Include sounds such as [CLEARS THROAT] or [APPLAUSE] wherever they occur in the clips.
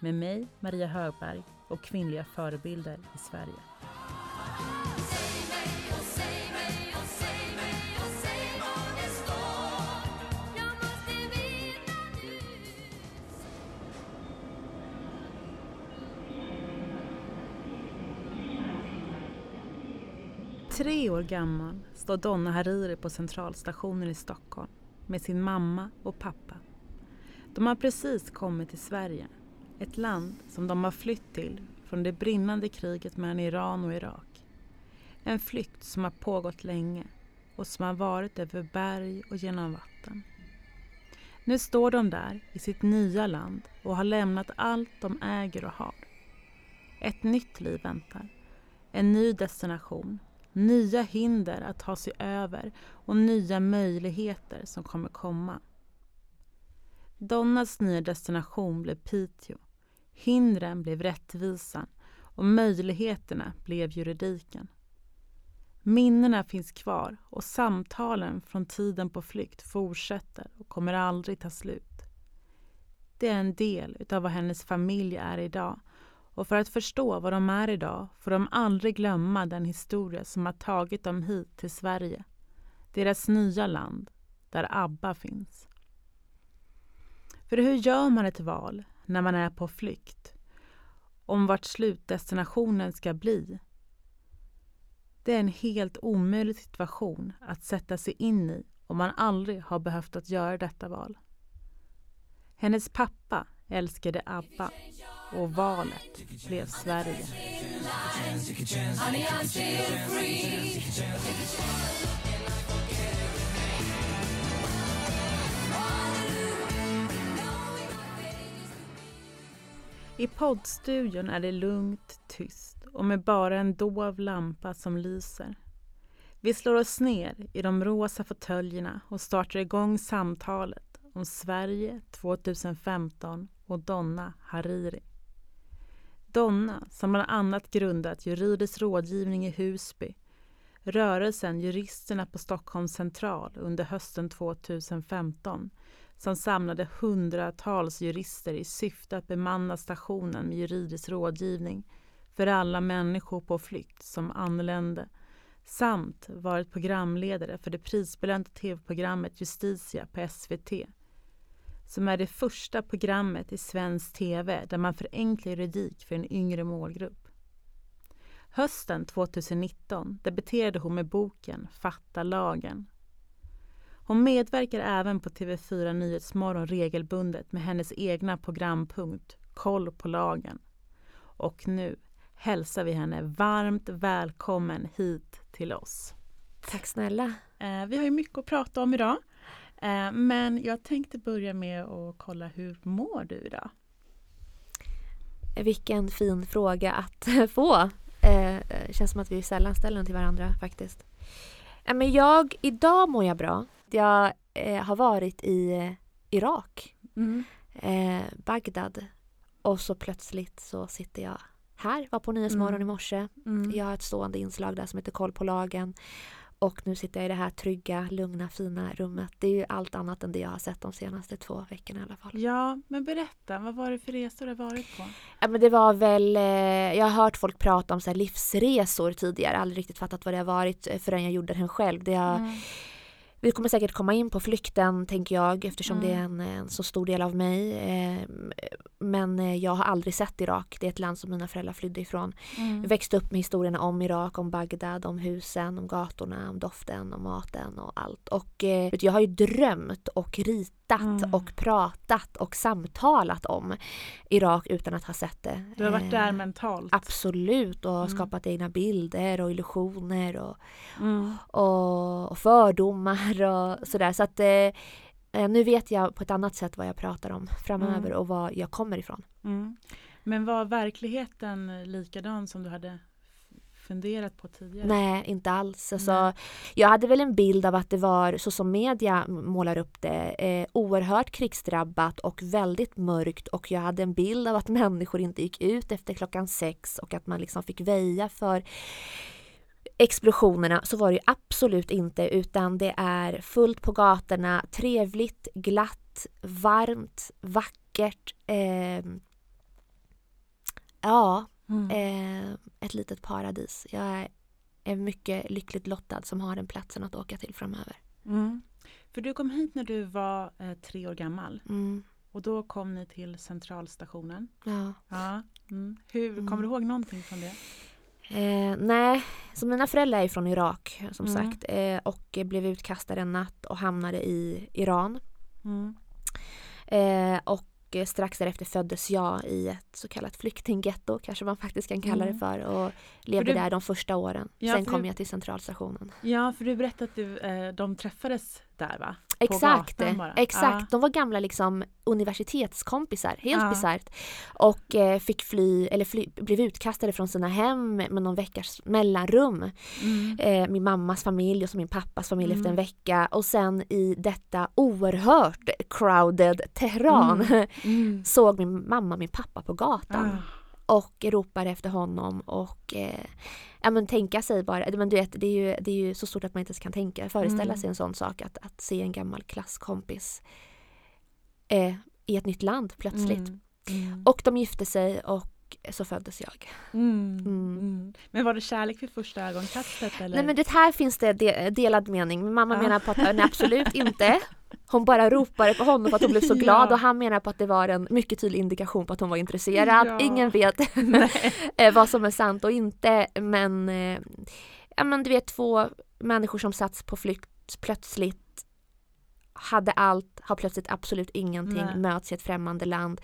med mig, Maria Högberg och kvinnliga förebilder i Sverige. Tre år gammal står Donna Hariri på Centralstationen i Stockholm med sin mamma och pappa. De har precis kommit till Sverige, ett land som de har flytt till från det brinnande kriget mellan Iran och Irak. En flykt som har pågått länge och som har varit över berg och genom vatten. Nu står de där i sitt nya land och har lämnat allt de äger och har. Ett nytt liv väntar. En ny destination nya hinder att ta sig över och nya möjligheter som kommer komma. Donnas nya destination blev Piteå. Hindren blev rättvisan och möjligheterna blev juridiken. Minnena finns kvar och samtalen från tiden på flykt fortsätter och kommer aldrig ta slut. Det är en del utav vad hennes familj är idag och för att förstå vad de är idag får de aldrig glömma den historia som har tagit dem hit till Sverige. Deras nya land, där ABBA finns. För hur gör man ett val när man är på flykt? Om vart slutdestinationen ska bli? Det är en helt omöjlig situation att sätta sig in i om man aldrig har behövt att göra detta val. Hennes pappa älskade ABBA och valet blev Sverige. I poddstudion är det lugnt, tyst och med bara en dov lampa som lyser. Vi slår oss ner i de rosa fåtöljerna och startar igång samtalet om Sverige 2015 och Donna Hariri. Donna, som bland annat grundat juridisk rådgivning i Husby, rörelsen Juristerna på Stockholms central under hösten 2015 som samlade hundratals jurister i syfte att bemanna stationen med juridisk rådgivning för alla människor på flykt som anlände samt varit programledare för det prisbelönta tv-programmet Justitia på SVT som är det första programmet i svensk tv där man förenklar juridik för en yngre målgrupp. Hösten 2019 debuterade hon med boken Fatta lagen. Hon medverkar även på TV4 Nyhetsmorgon regelbundet med hennes egna programpunkt Koll på lagen. Och nu hälsar vi henne varmt välkommen hit till oss. Tack snälla. Eh, vi har ju mycket att prata om idag. Eh, men jag tänkte börja med att kolla hur mår du idag? Vilken fin fråga att [LAUGHS] få. Eh, känns som att vi sällan ställer den till varandra faktiskt. Men jag, idag mår jag bra. Jag eh, har varit i Irak, mm. eh, Bagdad och så plötsligt så sitter jag här, var på Nyhetsmorgon mm. i morse. Mm. Jag har ett stående inslag där som heter Koll på lagen och nu sitter jag i det här trygga, lugna, fina rummet. Det är ju allt annat än det jag har sett de senaste två veckorna i alla fall. Ja, men berätta, vad var det för resor du har varit på? Ja, men det var väl, eh, jag har hört folk prata om så livsresor tidigare, aldrig riktigt fattat vad det har varit eh, förrän jag gjorde den själv. Det har, mm. Vi kommer säkert komma in på flykten tänker jag eftersom mm. det är en, en, så stor del av mig. Eh, men eh, jag har aldrig sett Irak. Det är ett land som mina föräldrar flydde ifrån. Mm. Jag växte upp med historierna om Irak, om Bagdad, om husen, om gatorna, om doften, om maten och allt. Och eh, jag har ju drömt och ritat mm. och pratat och samtalat om Irak utan att ha sett det. Du har varit där mentalt? Absolut och mm. skapat egna bilder och illusioner och, mm. och, och fördomar och sådär. Så att eh, eh, nu vet jag på ett annat sätt vad jag pratar om framöver mm. och var jag kommer ifrån. Mm. Men var verkligheten likadan som du hade funderat på tidigare? Nej, inte alls. Alltså, jag hade väl en bild av att det var, så som media målar upp det, eh, oerhört krigsdrabbat och väldigt mörkt och jag hade en bild av att människor inte gick ut efter klockan sex och att man liksom fick väja för explosionerna så var det absolut inte utan det är fullt på gatorna, trevligt, glatt, varmt, vackert. Eh, ja, mm. eh, ett litet paradis. Jag är, mycket lyckligt lottad som har den platsen att åka till framöver. Mm. För du kom hit när du var eh, tre år gammal. Mm. Och då kom ni till centralstationen. Ja. ja. Mm. Hur, kommer mm. du ihåg någonting från det? Eh, nej, så mina föräldrar är från Irak som mm. sagt eh, och blev utkastade en natt och hamnade i Iran. Eh, och strax därefter föddes jag i ett så kallat flyktinggetto kanske man faktiskt kan kalla mm. det för och levde för du, där de första åren. Ja, Sen kom du, jag till centralstationen. Ja, för du berättade att du, eh, de träffades där va? Exakt, exakt. Ja. De var gamla liksom universitetskompisar, helt ja. bisarrt. Och eh, fick fly, eller fly, blev utkastade från sina hem med någon veckas mellanrum. Mm. Eh, min mammas familj och så min pappas familj mm. efter en vecka. Och sen i detta oerhört crowded Teheran mm. mm. [LAUGHS] såg min mamma min pappa på gatan. Och ropar efter honom och eh, ja men tänka sig bara, men du vet det är, ju, det är ju så stort att man inte ens kan tänka, föreställa mm. sig en sån sak att, att se en gammal klasskompis eh, i ett nytt land plötsligt. Mm. Mm. Och de gifte sig och så föddes jag. Mm. Mm. mm. Men var det kärlek vid första ögonkastet? Eller? Nej men det här finns det delad mening. Min mamma ja. menar på att nej, absolut [LAUGHS] inte. Hon bara ropade på honom för att hon blev så [LAUGHS] glad ja. och han menar på att det var en mycket tydlig indikation på att hon var intresserad. Ja. Ingen vet [LAUGHS] [LAUGHS] eh, vad som är sant och inte men eh, ja men du vet två människor som satts på flykt plötsligt hade allt, har plötsligt absolut ingenting, Nej. möts i ett främmande land.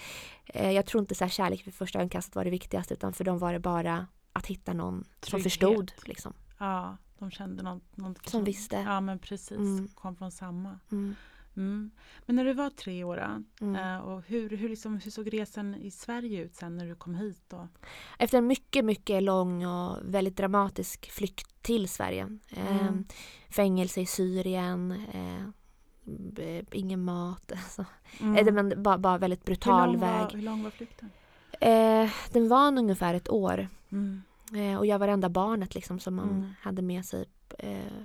Eh, jag tror inte så här, kärlek vid första ögonkastet var det viktigaste utan för dem var det bara att hitta någon Trygghet. som förstod. Liksom. Ja, de kände något. något som, som visste. Ja men precis, mm. kom från samma. Mm. Mm. Men när du var tre år, mm. Eh, och hur, hur, liksom, hur såg resan i Sverige ut sen när du kom hit? Då? Efter en mycket, mycket lång och väldigt dramatisk flykt till Sverige. Mm. Eh, fängelse i Syrien, eh, ingen mat. [LAUGHS] Alltså. Mm. Eh, men bara, bara väldigt brutal hur väg. Var, hur lång var flykten? Eh, den var ungefär ett år. Mm. Eh, och jag var det enda barnet liksom som man mm. hade med sig. Eh,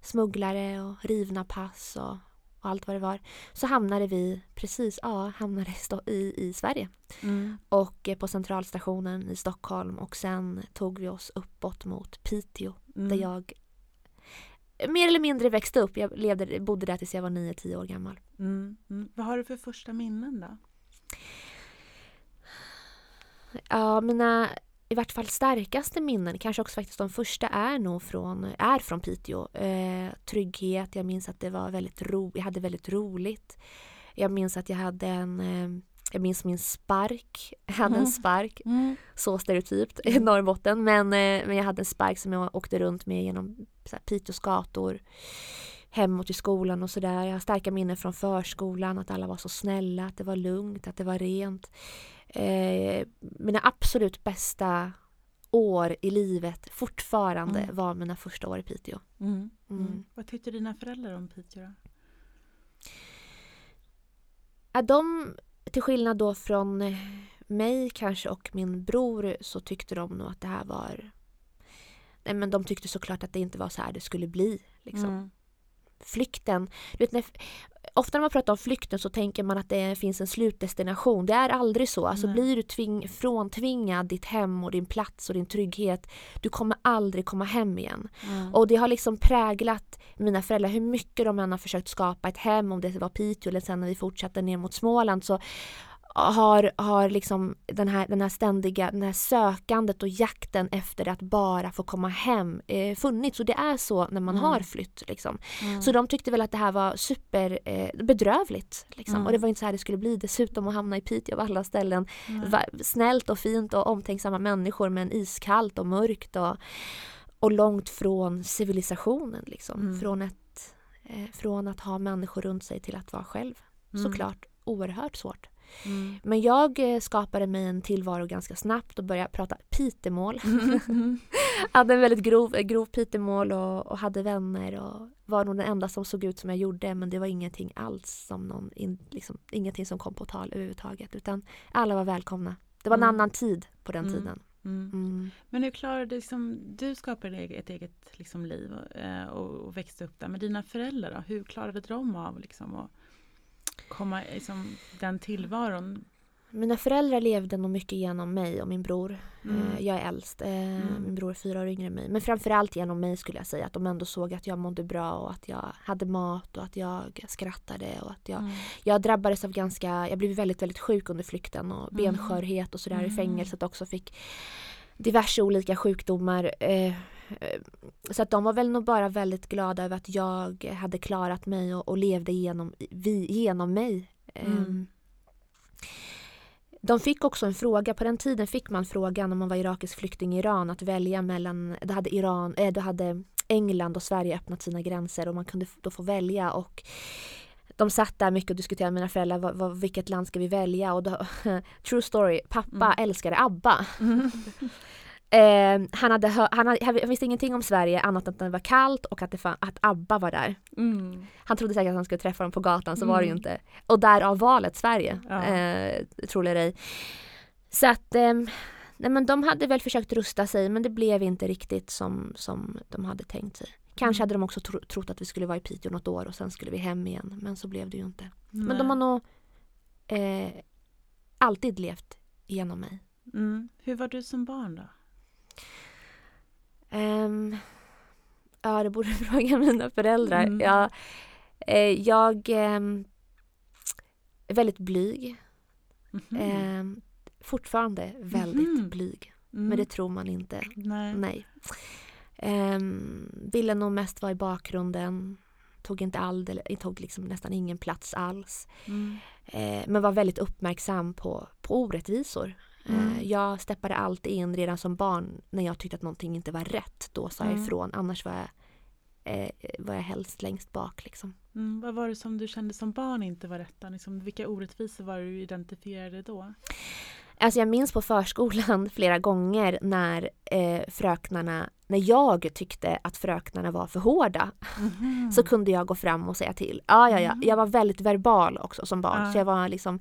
smugglare och rivna pass och, och, allt vad det var. Så hamnade vi precis, ja, hamnade i, i Sverige. Mm. Och eh, på centralstationen i Stockholm och sen tog vi oss uppåt mot Piteå där mm. jag mer eller mindre växte upp. Jag levde, bodde där tills jag var 9-10 år gammal. Mm, mm. Vad har du för första minnen då? Ja, mina i vart fall starkaste minnen, kanske också faktiskt de första är nog från, är från Piteå. Eh, trygghet, jag minns att det var väldigt ro, jag hade väldigt roligt. Jag minns att jag hade en eh, jag minns min spark. Jag hade mm. en spark. Mm. Så stereotypt i Norrbotten. Men, eh, men jag hade en spark som jag åkte runt med genom här, Piteås gator. Hemåt till skolan och sådär. Jag har starka minnen från förskolan. Att alla var så snälla. Att det var lugnt. Att det var rent. Eh, mina absolut bästa år i livet fortfarande mm. var mina första år i Piteå. Mm. mm. Mm. Vad tyckte dina föräldrar om Piteå då? Ja, de till skillnad då från mig kanske och min bror så tyckte de nog att det här var Nej men de tyckte såklart att det inte var så här det skulle bli. Liksom. Mm. Flykten, du vet när, ofta när man pratar om flykten så tänker man att det finns en slutdestination. Det är aldrig så. Alltså blir du tving, fråntvingad ditt hem och din plats och din trygghet, du kommer aldrig komma hem igen. Mm. Och det har liksom präglat mina föräldrar, hur mycket de än har försökt skapa ett hem, om det var Piteå eller sen när vi fortsatte ner mot Småland så har, har liksom den här, den här ständiga den här sökandet och jakten efter att bara få komma hem eh, funnits och det är så när man mm. har flytt. Liksom. Mm. Så de tyckte väl att det här var super eh. Liksom. Mm. Och det var inte så här det skulle bli. Dessutom att hamna i Piteå av alla ställen. Snällt och fint och omtänksamma människor men iskallt och mörkt och, och långt från civilisationen. Liksom. Mm. Från, ett, eh, från att ha människor runt sig till att vara själv. Mm. Såklart oerhört svårt. Mm. Men jag eh, skapade mig en tillvaro ganska snabbt och började prata pitemål. Mm. [LAUGHS] hade en väldigt grov, grov pitemål och, och, hade vänner och var nog den enda som såg ut som jag gjorde men det var ingenting alls som någon, in, liksom, ingenting som kom på tal överhuvudtaget utan alla var välkomna. Det var en mm. annan tid på den mm. tiden. Mm. Mm. Men hur klarade du, liksom, du skapade ett eget liksom, liv och, eh, och, och, växte upp där. Men dina föräldrar då? Hur klarade de av liksom, att komma liksom, den tillvaron? Mina föräldrar levde nog mycket genom mig och min bror. Mm. Eh, jag är äldst, eh, mm. min bror är fyra år yngre än mig. Men framförallt genom mig skulle jag säga. Att de ändå såg att jag mådde bra och att jag hade mat och att jag skrattade. Och att jag, mm. jag drabbades av ganska, jag blev väldigt väldigt sjuk under flykten och mm. benskörhet och sådär i mm. fängelset också. Fick diverse olika sjukdomar. Eh, så att de var väl nog bara väldigt glada över att jag hade klarat mig och, och levde genom, vi, genom mig. Mm. De fick också en fråga, på den tiden fick man frågan om man var irakisk flykting i Iran att välja mellan, då hade, Iran, äh, då hade England och Sverige öppnat sina gränser och man kunde då få välja och de satt där mycket och diskuterade med mina föräldrar vad, vad, vilket land ska vi välja och då, [LAUGHS] true story, pappa mm. älskade ABBA. Mm. [LAUGHS] Eh, han, hade han, hade, han visste ingenting om Sverige annat än att det var kallt och att, det fann, att ABBA var där. Mm. Han trodde säkert att han skulle träffa dem på gatan, så var det ju mm. inte. Och därav valet Sverige, ja. eh, tror jag dig. Så att eh, nej men de hade väl försökt rusta sig men det blev inte riktigt som, som de hade tänkt sig. Kanske mm. hade de också tro, trott att vi skulle vara i Piteå något år och sen skulle vi hem igen. Men så blev det ju inte. Nej. Men de har nog eh, alltid levt genom mig. Mm. Hur var du som barn då? Um, ja, det borde [LAUGHS] fråga mina föräldrar. Mm. Ja, eh, jag eh, är väldigt blyg. Mm. Eh, fortfarande väldigt mm. blyg. Men det tror man inte. Nej. Nej. Um, ville nog mest vara i bakgrunden. Tog inte all, tog liksom nästan ingen plats alls. Mm. Eh, men var väldigt uppmärksam på, på orättvisor. Mm. Eh, jag steppade alltid in redan som barn när jag tyckte att någonting inte var rätt. Då sa jag mm. ifrån. Annars var jag, eh, var jag helst längst bak. Liksom. Mm, vad var det som du kände som barn inte var rätt? Liksom, vilka orättvisor var det du identifierade då? Alltså jag minns på förskolan [LAUGHS] flera gånger när eh, fröknarna, när jag tyckte att fröknarna var för hårda mm. så kunde jag gå fram och säga till. Ja, ja, ja. Mm. Jag var väldigt verbal också som barn mm. så jag var liksom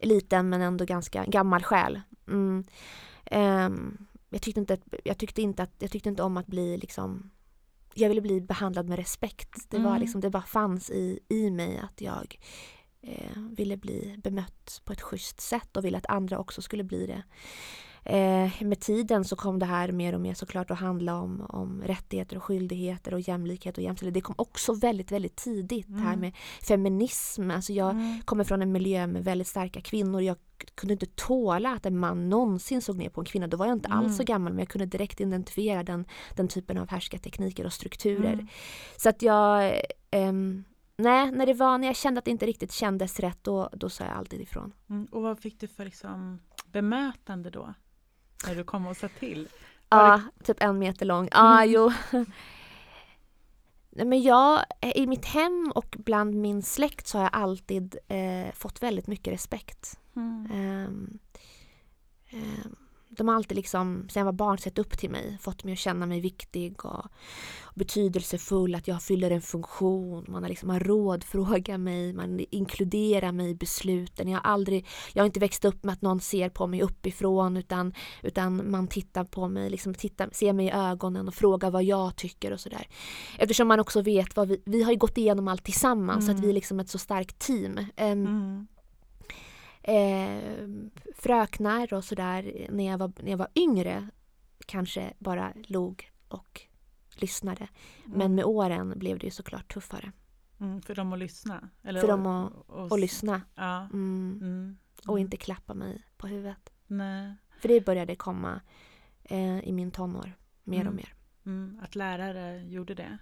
liten men ändå ganska gammal själ. Mm. Um, jag, tyckte inte jag, tyckte inte att, jag tyckte inte om att bli liksom jag ville bli behandlad med respekt. Det, var mm. liksom, det bara fanns i, i mig att jag eh, ville bli bemött på ett schysst sätt och ville att andra också skulle bli det. Eh, med tiden så kom det här mer och mer såklart att handla om, om rättigheter och skyldigheter och jämlikhet och jämställdhet. Det kom också väldigt, väldigt tidigt mm. här med feminism. Alltså jag mm. kommer från en miljö med väldigt starka kvinnor. Jag kunde inte tåla att en man någonsin såg ner på en kvinna. Då var jag inte mm. alls så mm. gammal men jag kunde direkt identifiera den, den typen av härskartekniker och strukturer. Mm. Så att jag um, Nej, när det var när jag kände att det inte riktigt kändes rätt då, då sa jag alltid ifrån. Mm. Och vad fick du för liksom, bemötande då? När du kom och sa till? Ja, det... typ en meter lång. Ja, mm. jo. Nej, men jag, i mitt hem och bland min släkt så har jag alltid eh, fått väldigt mycket respekt. Mm. Um, um, de har alltid liksom, sen jag var barn sett upp till mig, fått mig att känna mig viktig och, och betydelsefull, att jag fyller en funktion. Man har liksom har råd mig, man inkluderar mig i besluten. Jag har aldrig, jag har inte växt upp med att någon ser på mig uppifrån utan, utan man tittar på mig, liksom tittar, ser mig i ögonen och frågar vad jag tycker och sådär. Eftersom man också vet vad vi, vi har gått igenom allt tillsammans mm. så att vi är mm. liksom ett så starkt team. Um, mm eh, fröknar och sådär när, jag var, när jag var yngre kanske bara log och lyssnade. Mm. Men med åren blev det ju såklart tuffare. Mm, för dem att lyssna? Eller för dem att, och, och lyssna. Ja. Mm. mm. Och inte klappa mig på huvudet. Nej. För det började komma eh, i min tonår, mer och mm. mer. Mm. Att lärare gjorde det?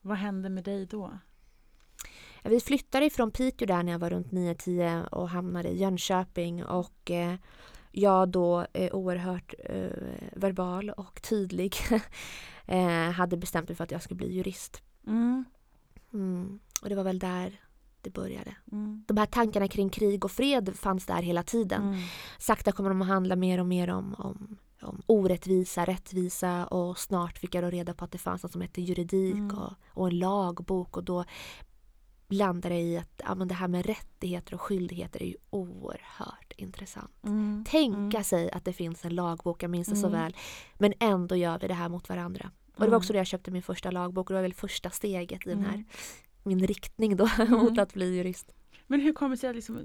Vad hände med dig då? Vi flyttade ifrån Piteå där när jag var runt 9-10 och hamnade i Jönköping och eh, jag då eh, oerhört eh, verbal och tydlig [LAUGHS] eh, hade bestämt mig för att jag skulle bli jurist. Mm. Mm. Och det var väl där det började. Mm. De här tankarna kring krig och fred fanns där hela tiden. Mm. Sakta kommer de att handla mer och mer om, om, om orättvisa, rättvisa och snart fick jag då reda på att det fanns något som hette juridik Mm. och, och en lagbok och då landade det i att ja, men det här med rättigheter och skyldigheter är ju oerhört intressant. Mm. Tänka Mm. sig att det finns en lagbok, jag minns det så Mm. väl, men ändå gör vi det här mot varandra. Och det var Mm. också då jag köpte min första lagbok och det var väl första steget i den här Mm. min riktning då [LAUGHS] Mm. mot att bli jurist. Men hur kommer det sig att liksom,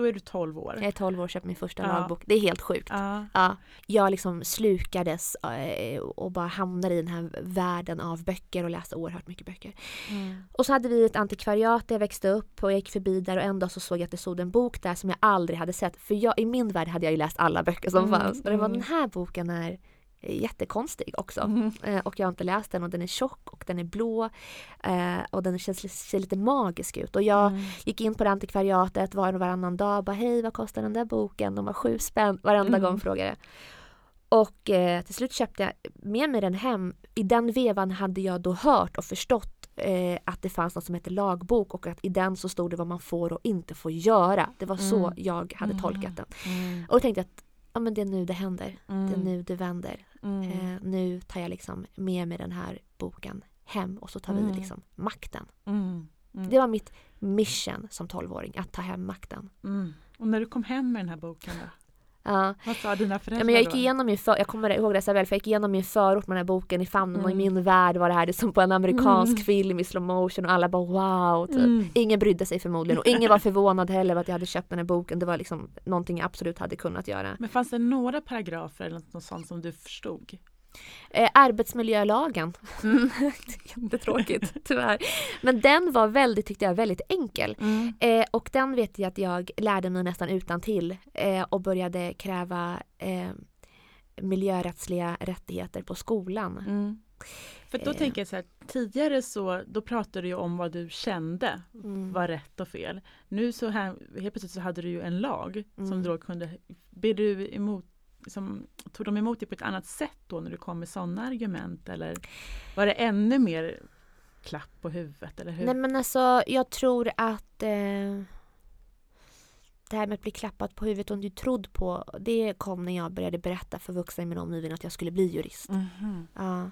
då är du 12 år? Jag är 12 år och köpte min första Ja. lagbok. Det är helt sjukt. Ja. Ja, jag liksom slukades eh, och bara hamnade i den här världen av böcker och läste oerhört mycket böcker. Mm. Och så hade vi ett antikvariat där jag växte upp och jag gick förbi där och en dag så såg jag att det stod en bok där som jag aldrig hade sett. För jag, i min värld hade jag ju läst alla böcker som Mm, fanns. Och det var mm. den här boken är jättekonstig också. Mm. Eh, och jag har inte läst den och den är tjock och den är blå. Eh, och den känns, ser lite magisk ut. Och jag Mm. gick in på det antikvariatet var och varannan dag och bara hej vad kostar den där boken? De var sju spänn varenda Mm. gång frågade jag. Och eh, till slut köpte jag med mig den hem. I den vevan hade jag då hört och förstått eh, att det fanns något som heter lagbok och att i den så stod det vad man får och inte får göra. Det var så Mm. jag hade Mm. tolkat den. Mm. Och då tänkte jag att ja, men det är nu det händer. Det är Mm. nu det vänder. Mm. Eh, nu tar jag liksom med mig den här boken hem och så tar vi Mm. liksom makten. Mm. Mm. Det var mitt mission som 12-åring, att ta hem makten. Mm. Och när du kom hem med den här boken då? Ja. Vad sa dina föräldrar Ja, men jag gick igenom min för, jag kommer ihåg det så väl, för jag gick igenom min förort med den här boken i famnen och i Mm. min värld var det här det som på en amerikansk Mm. film i slow motion och alla bara wow. Typ. Mm. Ingen brydde sig förmodligen och ingen var förvånad heller över att jag hade köpt den här boken. Det var liksom någonting jag absolut hade kunnat göra. Men fanns det några paragrafer eller något sånt som du förstod? Eh, arbetsmiljölagen. Mm. [LAUGHS] Jättetråkigt tyvärr. Men den var väldigt, tyckte jag, väldigt enkel. Mm. Eh, och den vet jag att jag lärde mig nästan utan till eh, och började kräva eh, miljörättsliga rättigheter på skolan. Mm. För då Eh. tänker jag så här, tidigare så då pratade du ju om vad du kände Mm. var rätt och fel. Nu så här, helt plötsligt så hade du ju en lag som Mm. då kunde, ber du emot, liksom, tog de emot det på ett annat sätt då när du kom med sådana argument eller var det ännu mer klapp på huvudet eller hur? Nej men alltså jag tror att eh, det här med att bli klappad på huvudet och bli trodd på det kom när jag började berätta för vuxna i min omgivning att jag skulle bli jurist. Mhm. Ja.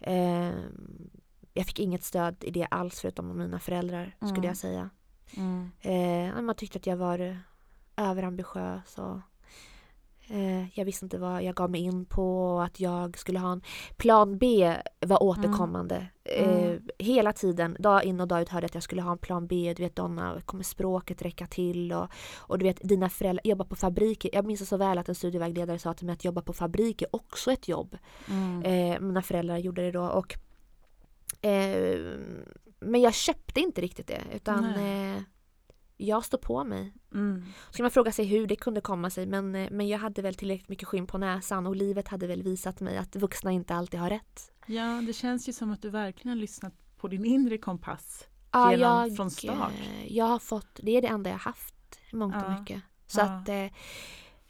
Eh, jag fick inget stöd i det alls förutom av mina föräldrar skulle Mm. jag säga. Mm. Eh, man tyckte att jag var överambitiös och jag visste inte vad jag gav mig in på och att jag skulle ha en plan B var återkommande. Mm. Eh, hela tiden, dag in och dag ut hörde jag att jag skulle ha en plan B. Du vet Donna, kommer språket räcka till? Och, och du vet dina föräldrar jobbar på fabriker. Jag minns så väl att en studievägledare sa till mig att jobba på fabrik är också ett jobb. Mm. Eh, mina föräldrar gjorde det då och eh, men jag köpte inte riktigt det utan eh, jag stod på mig. Mm. Så kan man fråga sig hur det kunde komma sig men, eh, men jag hade väl tillräckligt mycket skinn på näsan och livet hade väl visat mig att vuxna inte alltid har rätt. Ja, det känns ju som att du verkligen har lyssnat på din inre kompass. Ja, Redan jag, från start. eh, Jag har fått, det är det enda jag haft i mångt och Ja. mycket. Så Ja. att eh,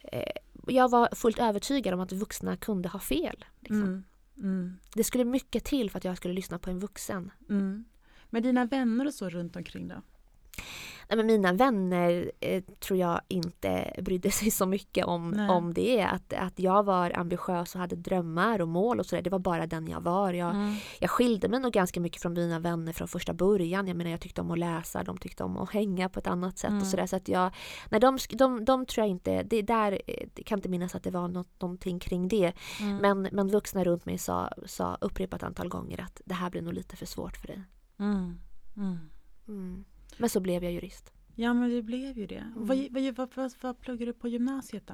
eh, jag var fullt övertygad om att vuxna kunde ha fel. Liksom. Mm. Mm. Det skulle mycket till för att jag skulle lyssna på en vuxen. Mm. Med dina vänner och så runt omkring då? Nej, men mina vänner eh, tror jag inte brydde sig så mycket om, Nej. om det. Att, att jag var ambitiös och hade drömmar och mål och sådär. Det var bara den jag var. Jag, Mm. jag skilde mig nog ganska mycket från mina vänner från första början. Jag menar jag tyckte om att läsa, de tyckte om att hänga på ett annat sätt Mm. och sådär. Så att jag, nej, de, de, de tror jag inte, det där eh, jag kan inte minnas att det var något, någonting kring det. Mm. Men, men vuxna runt mig sa, sa upprepat antal gånger att det här blir nog lite för svårt för dig. Mm. Mm. Men så blev jag jurist. Ja men det blev ju det. Mm. Vad, vad, vad, vad, pluggar du på gymnasiet då?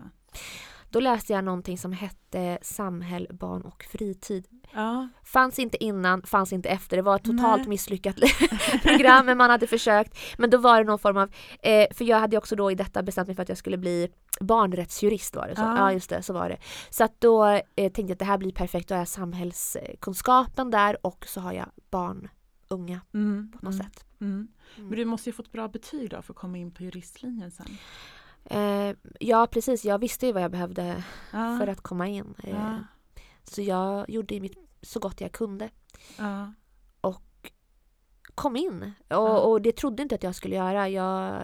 Då läste jag någonting som hette Samhäll, barn och fritid. Ja. Fanns inte innan, fanns inte efter. Det var ett totalt Nej. misslyckat [LAUGHS] program men man hade försökt. Men då var det någon form av, eh, för jag hade också då i detta bestämt mig för att jag skulle bli barnrättsjurist var det så? Ja. Ja, just det, så var det. Så att då eh, tänkte jag att det här blir perfekt, då har jag samhällskunskapen där och så har jag barn, unga Mm. på något mm. sätt. Mm. Mm. Men du måste ju fått bra betyg då för att komma in på juristlinjen sen. Eh, ja precis, jag visste ju vad jag behövde Ja. för att komma in. Eh, ja. Så jag gjorde mitt så gott jag kunde. Ja. kom in. Och, och det trodde inte att jag skulle göra. Jag,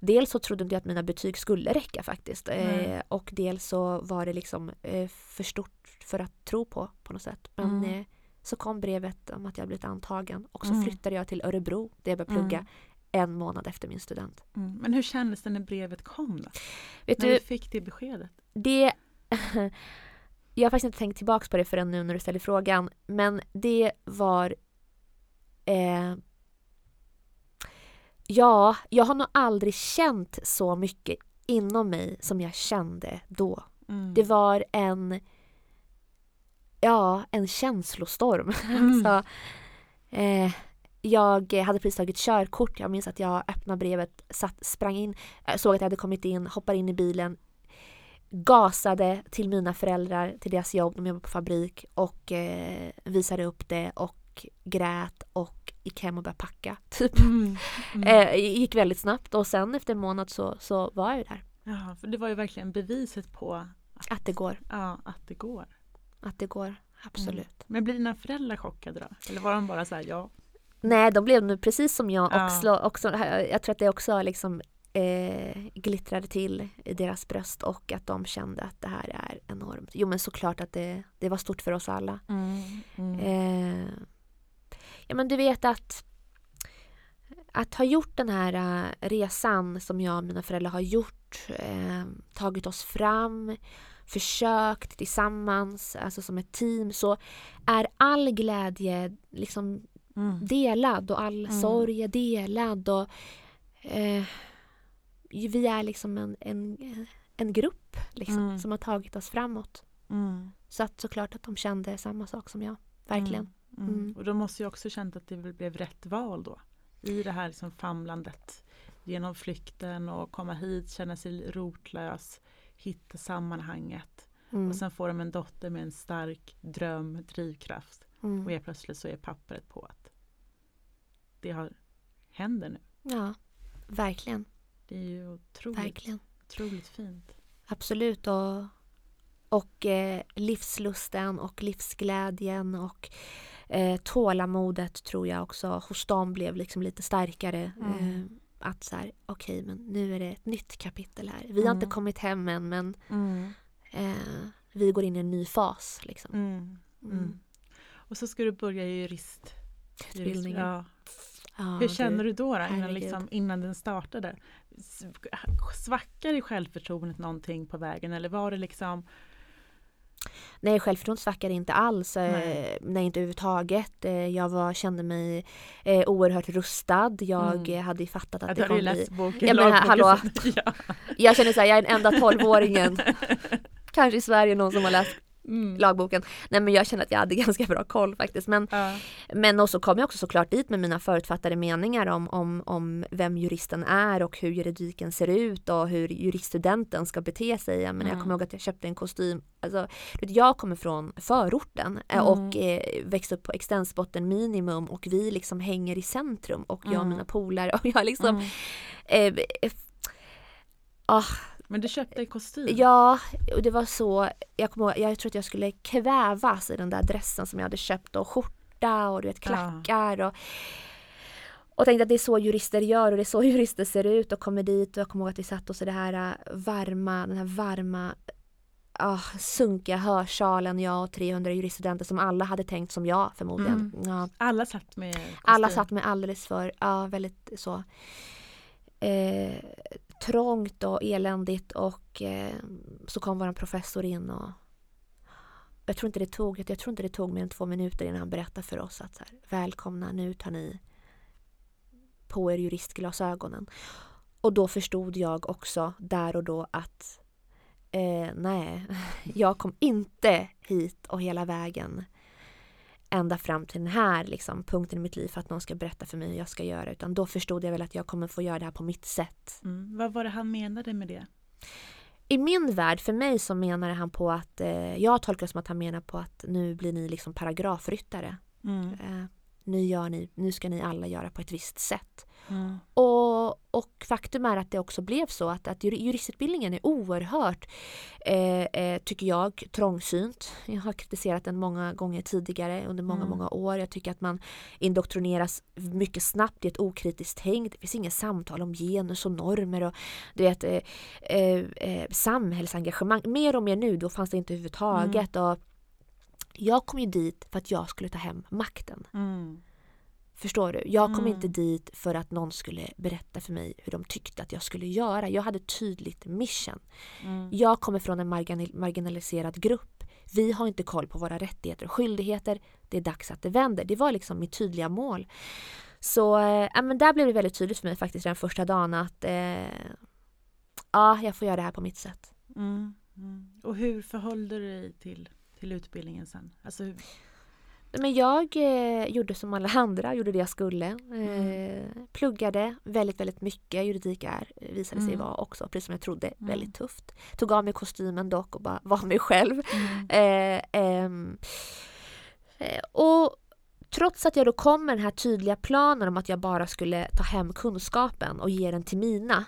dels så trodde inte jag att mina betyg skulle räcka faktiskt. Eh, och dels så var det liksom eh, för stort för att tro på på något sätt. Men Mm. eh, så kom brevet om att jag blivit antagen och så Mm. flyttade jag till Örebro där jag började plugga Mm. en månad efter min student. Mm. Men hur kändes det när brevet kom då? Vet När du, du fick det beskedet? det... [LAUGHS] jag har faktiskt inte tänkt tillbaka på det förrän nu när du ställer frågan. Men det var... Eh, ja, jag har nog aldrig känt så mycket inom mig som jag kände då. Mm. Det var en... Ja, en känslostorm. [LAUGHS] Mm. alltså, eh, jag hade precis tagit körkort. Jag minns att jag öppnade brevet, satt, sprang in, eh, såg att jag hade kommit in, hoppade in i bilen, gasade till mina föräldrar, till deras jobb, de jobbar på fabrik och eh, visade upp det och grät och gick hem och började packa. [LAUGHS] Typ. Mm. Mm. Eh, gick väldigt snabbt och sen efter en månad så, så var jag där. Ja, för det var ju verkligen beviset på Att det går. ja, att det går. Att det går. Absolut. Mm. Men blir dina föräldrar chockade då? Eller var de bara så här, ja? Nej, de blev nu precis som jag Ja. också. också jag tror att det också liksom eh, glittrade till i deras bröst och att de kände att det här är enormt. Jo men såklart att det, det var stort för oss alla. Mm. Mm. Eh, ja men du vet att att ha gjort den här eh, resan som jag och mina föräldrar har gjort, eh, tagit oss fram, försökt tillsammans, alltså som ett team, så är all glädje liksom Mm. delad och all Mm. sorg är delad. Och, eh, vi är liksom en, en, en grupp liksom, Mm. som har tagit oss framåt. Mm. Så att såklart att de kände samma sak som jag. Verkligen. Mm. Mm. Och de måste ju också känt att det blev rätt val då. I det här liksom famlandet genom flykten och komma hit, känna sig rotlös, hitta sammanhanget. Mm. Och sen får de en dotter med en stark dröm, drivkraft. Och Mm. helt plötsligt så är pappret på att det har, händer nu. Ja, verkligen. Det är ju otroligt, verkligen. otroligt fint. Absolut. Och, och eh, livslusten och livsglädjen och eh, tålamodet tror jag också hos dem blev liksom lite starkare. Mm. Eh, att så här, okej men nu är det ett nytt kapitel här. Vi har inte Mm. kommit hem än men Mm. eh, vi går in i en ny fas. Liksom. Mm. Mm. Mm. Och så ska du börja jurist. Utbildningen. Ja. Ja, Hur känner du då, då innan, liksom, innan den startade? Svackar i självförtroendet någonting på vägen eller var det liksom Nej, självförtroendet svackade inte alls. eh, Nej. Nej, inte överhuvudtaget. Eh, Jag var, kände mig eh, oerhört rustad. Jag Mm. hade fattat att att det kommer bli... boken? Ja, men lagboken, hallå. så- [LAUGHS] ja. Jag känner såhär, jag är den enda tolvåringen [LAUGHS] kanske i Sverige någon som har läst Mm. lagboken. Nej men jag känner att jag hade [LAUGHS] ganska bra koll faktiskt. Men, Ja. men och så kom jag också såklart dit med mina förutfattade meningar om, om, om vem juristen är och hur juridiken ser ut och hur juriststudenten ska bete sig. Jag, menar, jag Mm. kommer ihåg att jag köpte en kostym. Alltså, jag kommer från förorten eh, Mm. och eh, växte upp på extensbotten minimum och vi liksom hänger i centrum och jag och Mm. mina polare [LAUGHS] och jag liksom Mm. eh, eh, ah, Men du köpte en kostym? Ja, och det var så, jag kommer ihåg, jag tror att jag skulle kvävas i den där dressen som jag hade köpt och skjorta och du vet klackar och och tänkte att det är så jurister gör och det är så [LAUGHS] jurister ser ut och kommer dit och jag kommer ihåg att vi satt oss i det här äh, varma, den här varma ah, sunkiga hörsalen, jag och 300 juriststudenter som alla hade tänkt som jag förmodligen. Mm. Ja, Alla satt med kostym? alla satt med alldeles för, ja väldigt så eh, trångt och eländigt och eh, så kom vår professor in och jag tror inte det tog, jag tror inte det tog mer än två minuter innan han berättade för oss att så här, välkomna nu tar ni på er juristglasögonen. Och då förstod jag också där och då att eh, nej, [LAUGHS] jag kom inte hit och hela vägen ända fram till den här liksom, punkten i mitt liv för att någon ska berätta för mig hur jag ska göra. Utan då förstod jag väl att jag kommer få göra det här på mitt sätt. Mm. Vad var det han menade med det? I min värld, för mig så menade han på att, eh, jag tolkar det som att han menar på att nu blir ni liksom paragrafryttare. Mm. Eh, nu, gör ni, nu ska ni alla göra på ett visst sätt. Mm. Och, och faktum är att det också blev så att, att juristutbildningen är oerhört, eh, eh, tycker jag, trångsynt. Jag har kritiserat den många gånger tidigare under många, mm. många år. Jag tycker att man indoktrineras mycket snabbt i ett okritiskt tänk. Det finns inga samtal om genus och normer och du vet, eh, eh, eh samhällsengagemang. Mer och mer nu, då fanns det inte överhuvudtaget. Mm. Och jag kom ju dit för att jag skulle ta hem makten. Mm. Förstår du? Jag kom mm. inte dit för att någon skulle berätta för mig hur de tyckte att jag skulle göra. Jag hade tydligt mission. Mm. Jag kommer från en marginaliserad grupp. Vi har inte koll på våra rättigheter och skyldigheter. Det är dags att det vänder. Det var liksom mitt tydliga mål. Så äh, men där blev det väldigt tydligt för mig faktiskt den första dagen att äh, ja, jag får göra det här på mitt sätt. Mm. mm. Och hur förhöll du dig till, till utbildningen sen? Alltså, hur... Men jag eh, gjorde som alla andra, gjorde det jag skulle. Eh, mm. Pluggade väldigt, väldigt mycket. Juridik är, visade sig mm. vara också, precis som jag trodde, mm. väldigt tufft. Tog av mig kostymen dock och bara var mig själv. Mm. Eh, ehm, eh, och trots att jag då kom med den här tydliga planen om att jag bara skulle ta hem kunskapen och ge den till mina.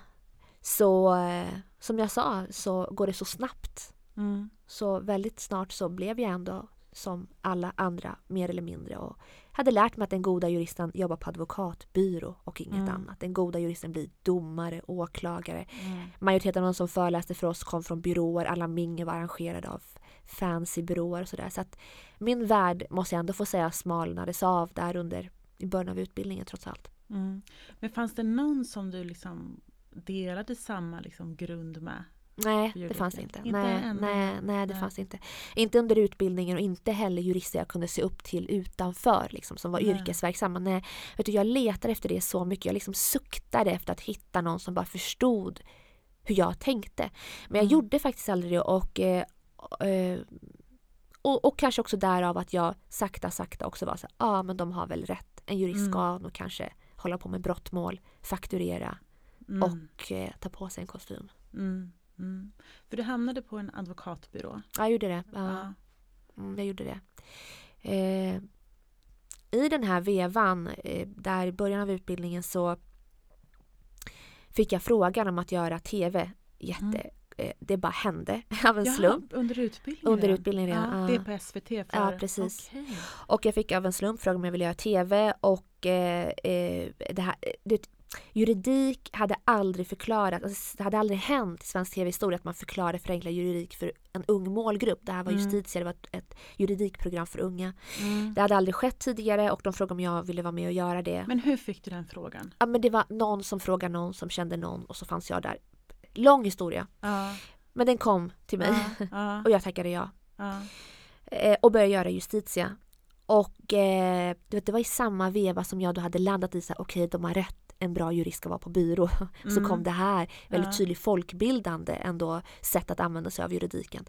Så eh, som jag sa så går det så snabbt. Mm. Så väldigt snart så blev jag ändå som alla andra mer eller mindre och hade lärt mig att den goda juristen jobbar på advokatbyrå och inget mm. annat. Den goda juristen blir domare, åklagare. Mm. Majoriteten av de som föreläste för oss kom från byråer, alla mingel var arrangerade av fancy byråer och sådär. Så att min värld måste jag ändå få säga smalnades av där under i början av utbildningen trots allt. Mm. Men fanns det någon som du liksom delade samma liksom grund med? Nej, det fanns inte. inte nej, nej, nej, det nej. fanns inte. Inte under utbildningen och inte heller jurister jag kunde se upp till utanför liksom, som var nej. yrkesverksamma. Nej, vet du, jag letade efter det så mycket. Jag liksom suktade efter att hitta någon som bara förstod hur jag tänkte. Men jag mm. gjorde faktiskt aldrig det och, eh, eh, och, och, kanske också därav att jag sakta, sakta också var så ja ah, men de har väl rätt. En jurist mm. ska nog kanske hålla på med brottmål, fakturera mm. och eh, ta på sig en kostym. Mm. Mm. För du hamnade på en advokatbyrå. Ja, jag gjorde det. Ja. Mm, jag gjorde det. Eh, I den här vevan, eh, där i början av utbildningen så fick jag frågan om att göra tv. Jätte, mm. eh, det bara hände [LAUGHS] av en Jaha, slump. Under utbildningen? Under utbildningen redan. Ja, det är på SVT? För... Ja, precis. Okay. Och jag fick av en slump frågan om jag ville göra tv och eh, eh det här, det, Juridik hade aldrig förklarat, alltså det hade aldrig hänt i svensk tv-historia att man förklarade förenklad juridik för en ung målgrupp. Det här var mm. Justitia, det var ett, ett juridikprogram för unga. Mm. Det hade aldrig skett tidigare och de frågade om jag ville vara med och göra det. Men hur fick du den frågan? Ja men det var någon som frågade någon som kände någon och så fanns jag där. Lång historia. Ja. Men den kom till mig ja. [LAUGHS] Ja. och jag tackade ja. Eh, och började göra Justitia. Och eh, det var i samma veva som jag då hade landat i så okej okay, de har rätt en bra jurist ska vara på byrå. Mm. [LAUGHS] Så kom det här väldigt ja. tydligt folkbildande ändå sätt att använda sig av juridiken.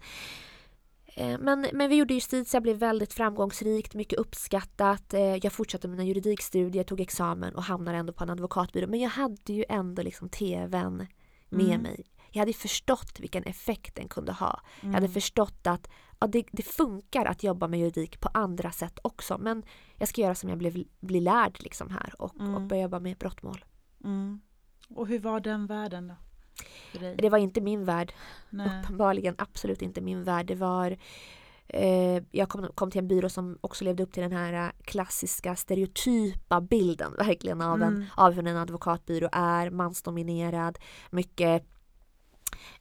Eh, men, men vi gjorde Justitia, blev väldigt framgångsrikt, mycket uppskattat. Eh, jag fortsatte mina juridikstudier, tog examen och hamnade ändå på en advokatbyrå. Men jag hade ju ändå liksom tvn med mm. mig. Jag hade förstått vilken effekt den kunde ha. Mm. Jag hade mm. förstått att ja, det, det, funkar att jobba med juridik på andra sätt också. Men jag ska göra som jag blev, blir lärd liksom här och, mm. och börja jobba med brottmål. Mm. Och hur var den världen då? Det var inte min värld. Nej. Uppenbarligen absolut inte min värld. Det var eh, jag kom, kom, till en byrå som också levde upp till den här klassiska stereotypa bilden verkligen av, en, mm. av hur en advokatbyrå är, mansdominerad, mycket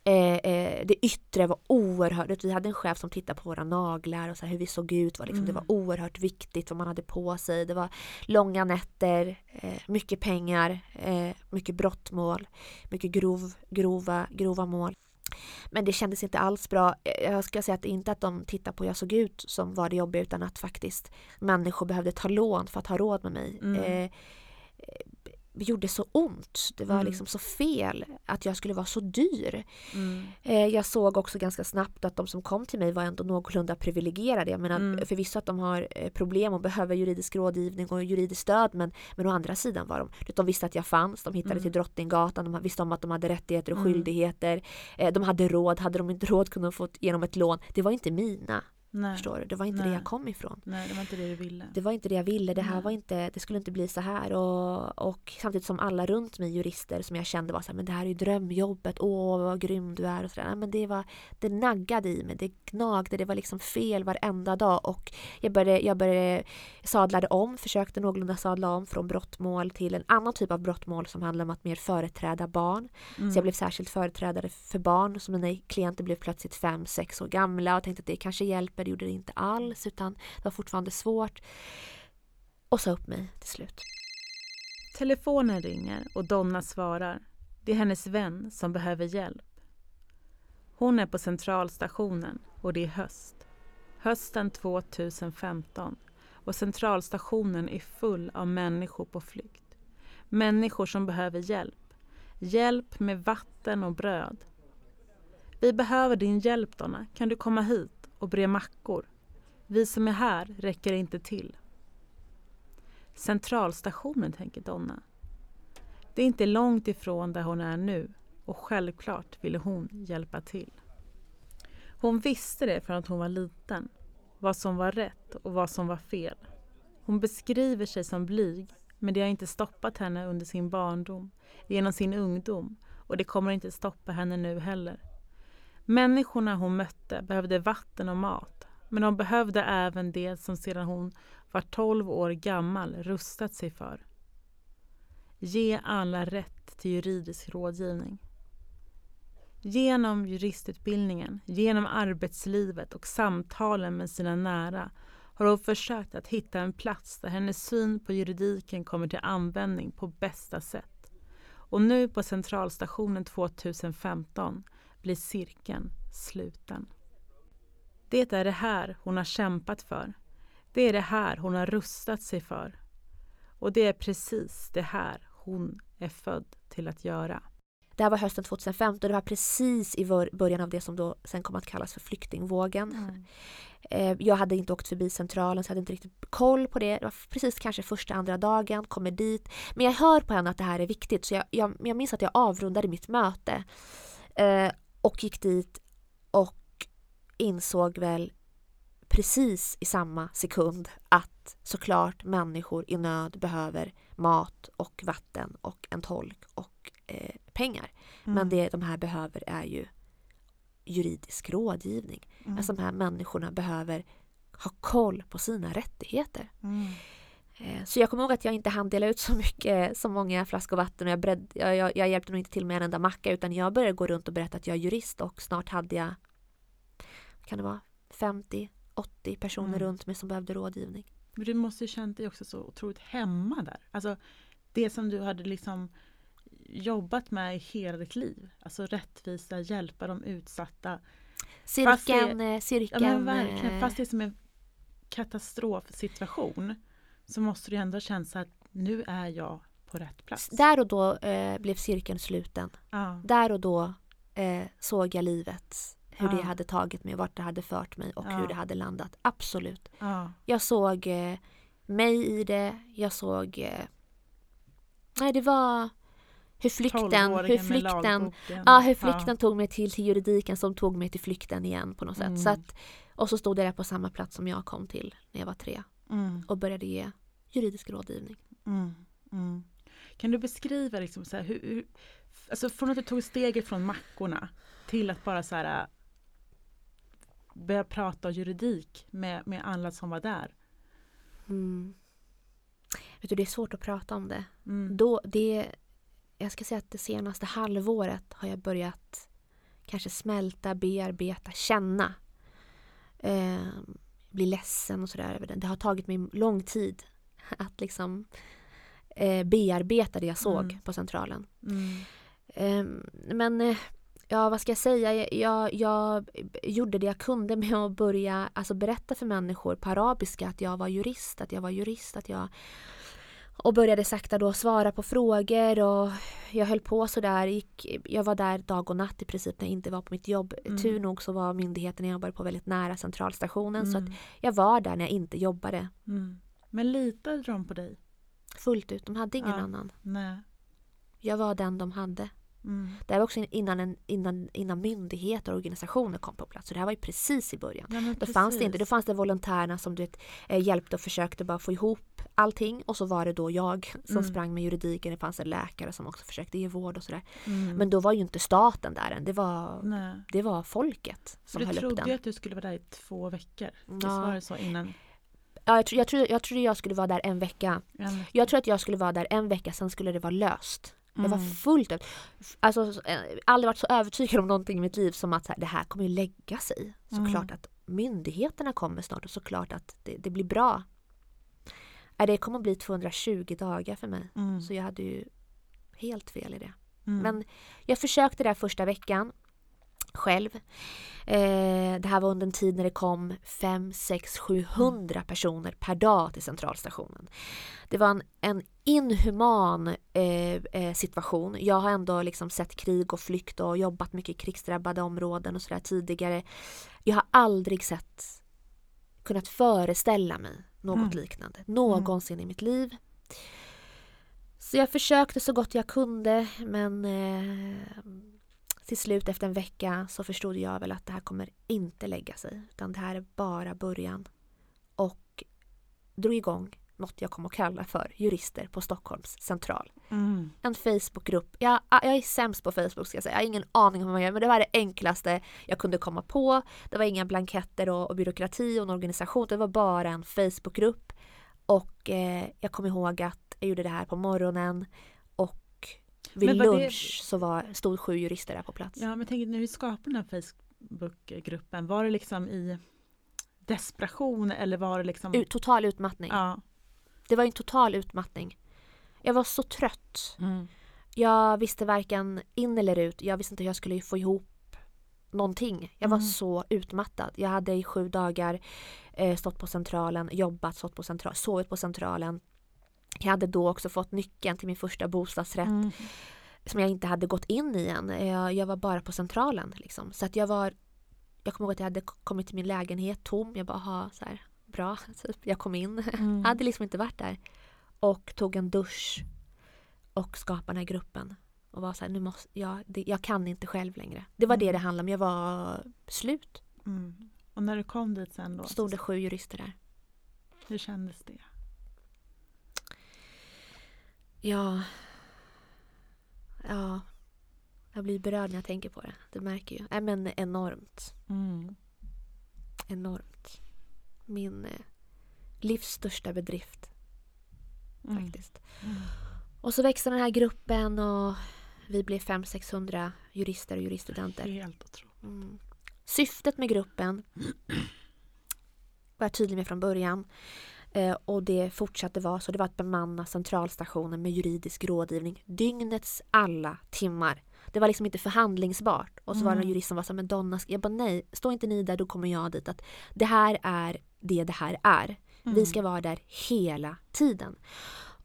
Eh, eh, det yttre var oerhört, vi hade en chef som tittade på våra naglar och så hur vi såg ut. Var liksom, mm. Det var mm. oerhört viktigt vad man hade på sig. Det var långa nätter, eh, mycket pengar, eh, mycket brottmål, mycket grov, grova, grova mål. Men det kändes inte alls bra. Eh, jag ska säga att inte att de tittade på hur jag såg ut som var det jobbiga utan att faktiskt människor behövde ta lån för att ha råd med mig. Mm. Eh, gjorde så ont. Det var mm. liksom så fel att jag skulle vara så dyr. Mm. Eh, jag såg också ganska snabbt att de som kom till mig var ändå någorlunda privilegierade. Jag menar mm. förvisso att de har eh, problem och behöver juridisk rådgivning och juridiskt stöd men, men å andra sidan var de, de visste att jag fanns, de hittade mm. till Drottninggatan, de visste om att de hade rättigheter och mm. skyldigheter. Eh, de hade råd, hade de inte råd kunde de få genom ett lån. Det var inte mina. Nej. Förstår du? Det var inte Nej. det jag kom ifrån. Nej, det var inte det du ville. Det var inte det jag ville. Det här Nej. var inte, det skulle inte bli så här. Och, och samtidigt som alla runt mig, jurister som jag kände var så här, men det här är ju drömjobbet. Åh, vad grym du är. Och så där. Nej, Men det var, det naggade i mig. Det gnagde. Det var liksom fel varenda dag. Och jag började, jag började sadlade om, försökte någorlunda sadla om från brottmål till en annan typ av brottmål som handlar om att mer företräda barn. Mm. Så jag blev särskilt företrädare för barn. Så mina klienter blev plötsligt fem, sex år gamla och tänkte att det kanske hjälper. Det gjorde det inte alls utan det var fortfarande svårt. Och sa upp mig till slut. Telefonen ringer och Donna svarar. Det är hennes vän som behöver hjälp. Hon är på centralstationen och det är höst. Hösten 2015 och centralstationen är full av människor på flykt. Människor som behöver hjälp. Hjälp med vatten och bröd. Vi behöver din hjälp Donna. Kan du komma hit och bre mackor? Vi som är här räcker inte till. Centralstationen, tänker Donna. Det är inte långt ifrån där hon är nu och självklart ville hon hjälpa till. Hon visste det från att hon var liten, vad som var rätt och vad som var fel. Hon beskriver sig som blyg, men det har inte stoppat henne under sin barndom, genom sin ungdom och det kommer inte stoppa henne nu heller. Människorna hon mötte behövde vatten och mat, men de behövde även det som sedan hon var 12 år gammal rustat sig för. Ge alla rätt till juridisk rådgivning. Genom juristutbildningen, genom arbetslivet och samtalen med sina nära har hon försökt att hitta en plats där hennes syn på juridiken kommer till användning på bästa sätt. Och nu på Centralstationen 2015 blir cirkeln sluten. Det är det här hon har kämpat för. Det är det här hon har rustat sig för. Och det är precis det här hon är född till att göra. Det här var hösten 2015 och det var precis i bör- början av det som då sen kom att kallas för flyktingvågen. Eh, Jag hade inte åkt förbi centralen så jag hade inte riktigt koll på det. Det var precis kanske första, andra dagen, kommer dit. Men jag hör på henne att det här är viktigt så jag, jag, jag minns att jag avrundade mitt möte eh, och gick dit och insåg väl precis i samma sekund att såklart människor i nöd behöver mat och vatten och en tolk och eh, pengar. Mm. Men det de här behöver är ju juridisk rådgivning. Mm. Alltså de här människorna behöver ha koll på sina rättigheter. Mm. Eh, Så jag kommer ihåg att jag inte hann dela ut så mycket, så många flaskor vatten och jag, bred, jag, jag, jag hjälpte nog inte till med en enda macka utan jag började gå runt och berätta att jag är jurist och snart hade jag, kan det vara, 50-80 personer Mm. runt mig som behövde rådgivning. Men du måste ju känt dig också så otroligt hemma där. Alltså det som du hade liksom jobbat med i hela ditt liv. Alltså rättvisa, hjälpa de utsatta. Fast det- Cirkeln, eh, Ja cirkeln. men verkligen, eh, fast det är som en katastrofsituation så måste du ändå känna så att nu är jag på rätt plats. Där och då eh, blev cirkeln sluten. Ja. Där och då eh, såg jag livet, hur det Ja. hade tagit mig, vart det hade fört mig och Ja. hur det hade landat. Absolut. Ja. Jag såg eh, mig i det, jag såg... Eh, nej, det var hur flykten, hur flykten, ja, hur flykten tog mig till, till juridiken som tog mig till flykten igen på något sätt. Mm. Så att, och så stod jag där på samma plats som jag kom till när jag var tre Mm. och började ge juridisk rådgivning. Mm. Mm. Kan du beskriva liksom så här, hur, hur, alltså från att du tog steget från mackorna till att bara så här, äh, börja prata juridik med, med alla som var där. Mm. Vet du, det är svårt att prata om det. Mm. Då, det, jag ska säga att det senaste halvåret har jag börjat kanske smälta, bearbeta, känna. Eh, bli ledsen och sådär över det. Det har tagit mig lång tid att liksom eh, bearbeta det jag såg Mm. på Centralen. Mm. Eh, men ja, vad ska jag säga? Jag, jag gjorde det jag kunde med att börja alltså, berätta för människor på arabiska att jag var jurist, att jag var jurist, att jag och började sakta då svara på frågor och jag höll på sådär. Gick, jag var där dag och natt i princip när jag inte var på mitt jobb. Mm. Tur nog så var myndigheten jag jobbade på väldigt nära centralstationen så att Mm. jag var där när jag inte jobbade Mm. Men litade de på dig? fullt ut. De hade ingen Ja. annan. Nej. Jag var den de hade. Mm. Det här var också innan, en, innan, innan myndigheter och organisationer kom på plats. Så det här var ju precis i början. Ja, då precis. fanns det inte, då fanns det volontärerna som du vet, eh, hjälpte och försökte bara få ihop allting och så var det då jag som mm. sprang med juridiken. Det fanns en läkare som också försökte ge vård och sådär. Mm. Men då var ju inte staten där än. Det var, det var folket som höll upp den. Du trodde att du skulle vara där i två veckor. Visst ja. var det så innan? Ja, jag, jag, trodde, jag trodde jag skulle vara där en vecka. En Jag tror att jag skulle vara där en vecka, sen skulle det vara löst. Mm. Jag var mm. fullt Alltså, eh, aldrig varit så övertygad om någonting i mitt liv som att här, det här kommer ju lägga sig. Såklart mm. att myndigheterna kommer snart och såklart att det, det blir bra. Äh, det kommer att bli 220 dagar för mig. Mm. Så jag hade ju helt fel i det. Mm. Men jag försökte där första veckan själv. Eh, det här var under en tid när det kom 5, 6, 700 personer per dag till centralstationen. Det var en, en inhuman eh, eh, situation. Jag har ändå liksom sett krig och flykt och jobbat mycket i krigsdrabbade områden och sådär tidigare. Jag har aldrig sett, kunnat föreställa mig något mm. liknande någonsin mm. i mitt liv. Så jag försökte så gott jag kunde men eh, till slut efter en vecka så förstod jag väl att det här kommer inte lägga sig. Utan det här är bara början. Och drog igång något jag kom att kalla för Jurister på Stockholms central. Mm. En Facebookgrupp. Jag, jag är sämst på Facebook ska jag säga. Jag har ingen aning om vad man gör men det var det enklaste jag kunde komma på. Det var inga blanketter och, och byråkrati och en organisation. Det var bara en Facebookgrupp. Och eh, jag kom ihåg att jag gjorde det här på morgonen vid lunch det... så var, stod sju jurister där på plats. Ja, men tänk när vi skapade den här Facebookgruppen, var det liksom i desperation eller var det liksom? U total utmattning. Ja. Det var en total utmattning. Jag var så trött. Mm. Jag visste varken in eller ut. Jag visste inte hur jag skulle få ihop någonting. Jag var mm. så utmattad. Jag hade i sju dagar eh, stått på centralen, jobbat, stått på centralen, sovit på centralen. Jag hade då också fått nyckeln till min första bostadsrätt. Mm. Som jag inte hade gått in i än. Jag, jag var bara på centralen. Liksom. Så att jag var Jag kommer ihåg att jag hade kommit till min lägenhet tom. Jag bara, ha så här, bra, [LAUGHS] typ. Jag kom in. Mm. hade liksom inte varit där. Och tog en dusch. Och skapade den här gruppen. Och var så här, nu måste, jag, det, jag kan inte själv längre. Det var mm. det det handlade om. Jag var slut. Mm. Och när du kom dit sen då? Stod det sju jurister där. Hur kändes det? Ja. Ja. Jag blir berörd när jag tänker på det. Du märker ju. Äh, men enormt. Mm. Enormt. Min eh, livs största bedrift. Mm. Faktiskt. Mm. Och så växte den här gruppen och vi blev 500-600 jurister och juriststudenter. Helt otroligt. Mm. Syftet med gruppen [CLEARS THROAT] var jag tydlig med från början. Eh, och det fortsatte vara så. Det var att bemanna centralstationen med juridisk rådgivning dygnets alla timmar. Det var liksom inte förhandlingsbart. Och så mm. var det en jurist som var så men Donna, jag bara nej, stå inte ni där, då kommer jag dit. Att det här är det det här är. Mm. Vi ska vara där hela tiden.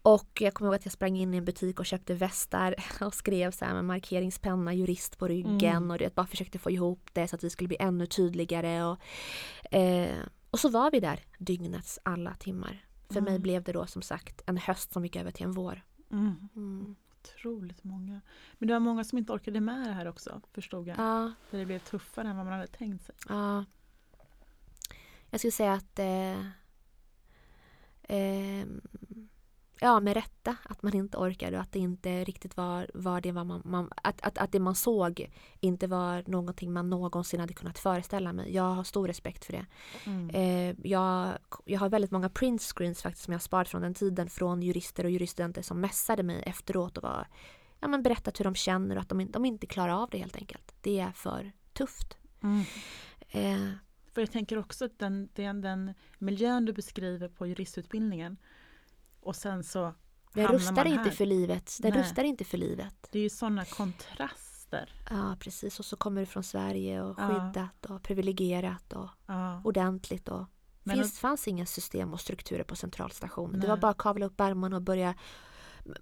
Och jag kommer ihåg att jag sprang in i en butik och köpte västar [LAUGHS] och skrev så här med markeringspenna, jurist på ryggen mm. och det, bara försökte få ihop det så att vi skulle bli ännu tydligare. Och, eh, och så var vi där dygnets alla timmar. För mm. mig blev det då som sagt en höst som gick över till en vår. Mm. Mm. Otroligt många. Men det var många som inte orkade med det här också förstod jag. Ja. För det blev tuffare än vad man hade tänkt sig. Ja. Jag skulle säga att eh, eh, ja, med rätta att man inte orkade och att det inte riktigt var, var det var man, man, att, att, att det man såg inte var någonting man någonsin hade kunnat föreställa mig. Jag har stor respekt för det. Mm. Eh, jag, jag har väldigt många print screens faktiskt som jag har sparat från den tiden från jurister och juriststudenter som mässade mig efteråt och var, ja, men berättat hur de känner och att de, de inte klarar av det helt enkelt. Det är för tufft. Mm. Eh, för jag tänker också att den, den, den miljön du beskriver på juristutbildningen och sen så Den rustar inte för livet. Den Nej. rustar inte för livet. Det är ju sådana kontraster. Ja, precis. Och så kommer du från Sverige och skyddat ja. och privilegierat och ja. ordentligt. Och det finns, fanns inga system och strukturer på centralstationen. Det var bara att kavla upp ärmarna och börja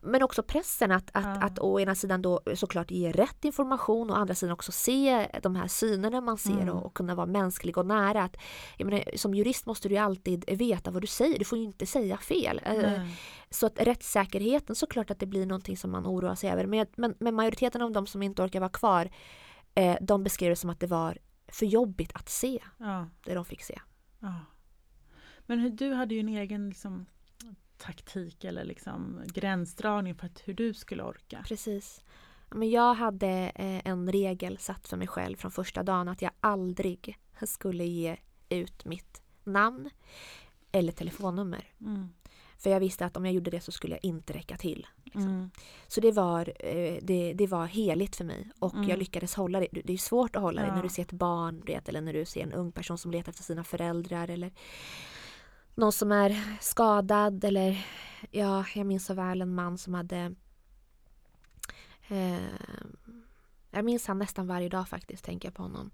men också pressen att, att, Ja. att å ena sidan då såklart ge rätt information och å andra sidan också se de här synerna man ser Mm. och, och kunna vara mänsklig och nära. Att, menar, som jurist måste du alltid veta vad du säger, du får ju inte säga fel. Nej. Så att rättssäkerheten såklart att det blir någonting som man oroar sig över. Men, men, men majoriteten av de som inte orkar vara kvar eh, de beskrev det som att det var för jobbigt att se Ja. det de fick se. Ja. Men du hade ju en egen liksom, taktik eller liksom, gränsdragning för att, hur du skulle orka. Precis. Men jag hade eh, en regel satt för mig själv från första dagen att jag aldrig skulle ge ut mitt namn eller telefonnummer. Mm. För jag visste att om jag gjorde det så skulle jag inte räcka till. Liksom. Mm. Så det var, eh, det, det var heligt för mig och Mm. jag lyckades hålla det. Det är svårt att hålla det Ja. när du ser ett barn vet, eller när du ser en ung person som letar efter sina föräldrar eller någon som är skadad eller ja, jag minns så väl en man som hade eh, jag minns han nästan varje dag faktiskt, tänker jag på honom.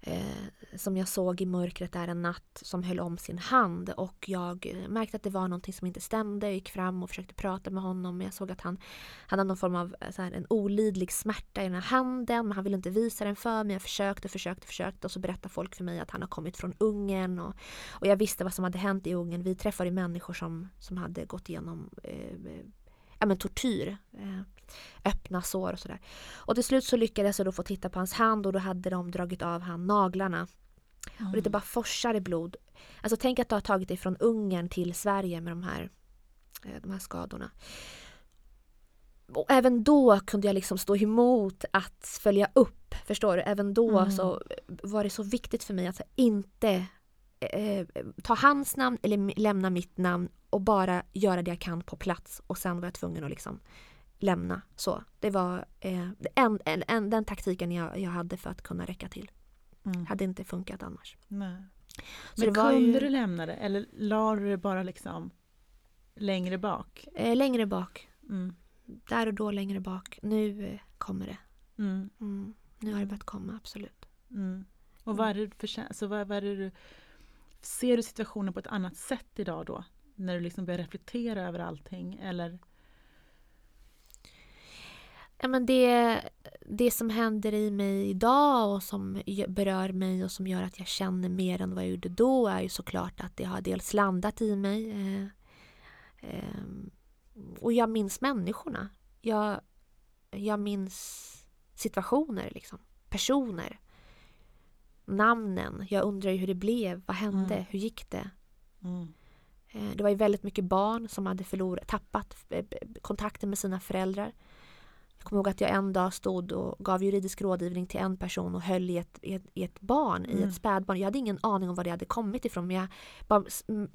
Eh, som jag såg i mörkret där en natt som höll om sin hand och jag eh, märkte att det var någonting som inte stämde. Jag gick fram och försökte prata med honom men jag såg att han hade någon form av eh, så här, en olidlig smärta i den här handen men han ville inte visa den för mig. Jag försökte, försökte, försökte och så berättade folk för mig att han har kommit från Ungern och, och jag visste vad som hade hänt i Ungern. Vi träffade människor som, som hade gått igenom eh, ja, men tortyr. Eh, öppna sår och sådär. Och till slut så lyckades jag då få titta på hans hand och då hade de dragit av han naglarna. Mm. Och det bara forsade blod. Alltså tänk att du har tagit dig från Ungern till Sverige med de här, eh, de här skadorna. Och även då kunde jag liksom stå emot att följa upp. Förstår du? Även då Mm. så var det så viktigt för mig att inte eh, ta hans namn eller lämna mitt namn och bara göra det jag kan på plats. Och sen var jag tvungen att liksom lämna. Så det var eh, en, en, en, den taktiken jag, jag hade för att kunna räcka till. Mm. Hade inte funkat annars. Nej. Så Men kunde ju- du lämna det eller la du det bara liksom längre bak? Eh, längre bak. Mm. Där och då längre bak. Nu eh, kommer det. Mm. Mm. Nu har det börjat komma, absolut. Mm. Och vad är det för alltså vad, vad är du, Ser du situationen på ett annat sätt idag då? När du liksom börjar reflektera över allting eller? Ja, men det, det som händer i mig idag och som berör mig och som gör att jag känner mer än vad jag gjorde då är ju såklart att det har dels landat i mig eh, ehm, och jag minns människorna. Jag, jag minns situationer, liksom. personer, namnen. Jag undrar ju hur det blev, vad hände, Mm. hur gick det? Mm. Eh, Det var ju väldigt mycket barn som hade förlorat, tappat eh, kontakten med sina föräldrar. Jag kommer ihåg att jag en dag stod och gav juridisk rådgivning till en person och höll i ett, i ett, i ett barn, i Mm. ett spädbarn. Jag hade ingen aning om var det hade kommit ifrån men jag bara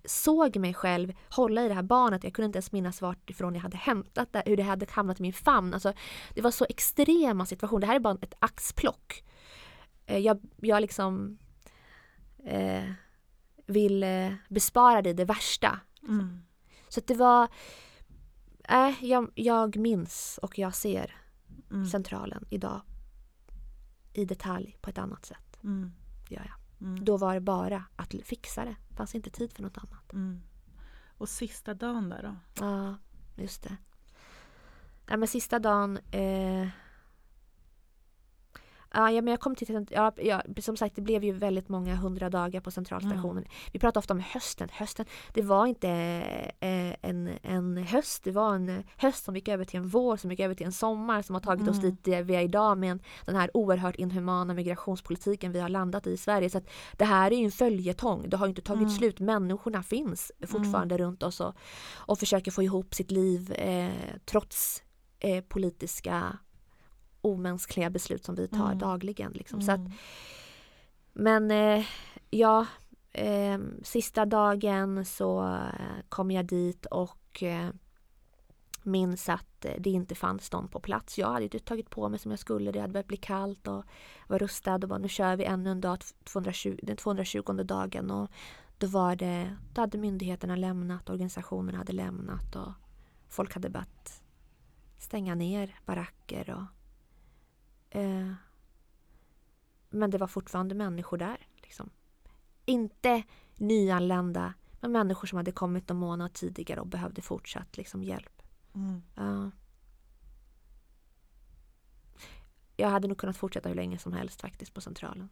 såg mig själv hålla i det här barnet. Jag kunde inte ens minnas vart ifrån jag hade hämtat det, hur det hade hamnat i min famn. Alltså, det var så extrema situationer. Det här är bara ett axplock. Eh, Jag, jag liksom eh, vill eh, bespara dig det värsta. Mm. Så att det var... Äh, jag, jag minns och jag ser Mm. centralen idag i detalj på ett annat sätt. Mm. Det gör jag. Mm. Då var det bara att fixa det. Det fanns inte tid för något annat. Mm. Och sista dagen där då? Ja, just det. Ja, men sista dagen... Eh, Ja, men jag kom till ja, ja, som sagt det blev ju väldigt många hundra dagar på centralstationen. Vi pratar ofta om hösten. Hösten, det var inte eh, en, en höst, det var en höst som gick över till en vår, som gick över till en sommar som har tagit oss Mm. dit där vi är idag med en, den här oerhört inhumana migrationspolitiken vi har landat i i Sverige. Så att det här är ju en följetong. Det har inte tagit Mm. slut. Människorna finns fortfarande runt oss och, och försöker få ihop sitt liv eh, trots eh, politiska omänskliga beslut som vi tar Mm. dagligen. Liksom. Så att, Mm. men eh, ja, eh, sista dagen så eh, kom jag dit och eh, minns att det inte fanns någon på plats. Jag hade ju tagit på mig som jag skulle. Det hade börjat bli kallt och var rustad och bara nu kör vi ännu en dag, 220, den 220 dagen och då var det, då hade myndigheterna lämnat, organisationerna hade lämnat och folk hade börjat stänga ner baracker och eh, men det var fortfarande människor där. Liksom. Inte nyanlända, men människor som hade kommit en månad tidigare och behövde fortsatt liksom, hjälp. Mm. Ja. Jag hade nog kunnat fortsätta hur länge som helst faktiskt på Centralen.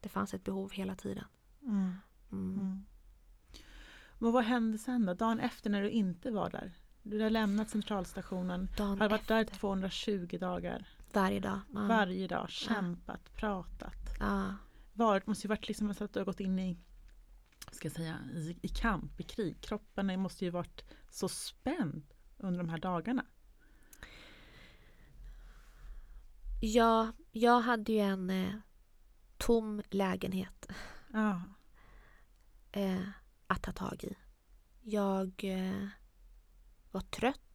Det fanns ett behov hela tiden. Mm. Mm. mm. Men vad hände sen då? Dagen efter när du inte var där? Du har lämnat centralstationen, Dagen har varit efter. där 220 dagar. Varje dag. Ja. Varje dag, kämpat, ja. pratat. Ja. Varit, måste ju varit liksom att du har gått in i, ska jag säga, i, i kamp, i krig. Kroppen måste ju varit så spänd under de här dagarna. Ja, jag hade ju en eh, tom lägenhet. Ja. Eh, att ta tag i. Jag eh, var trött.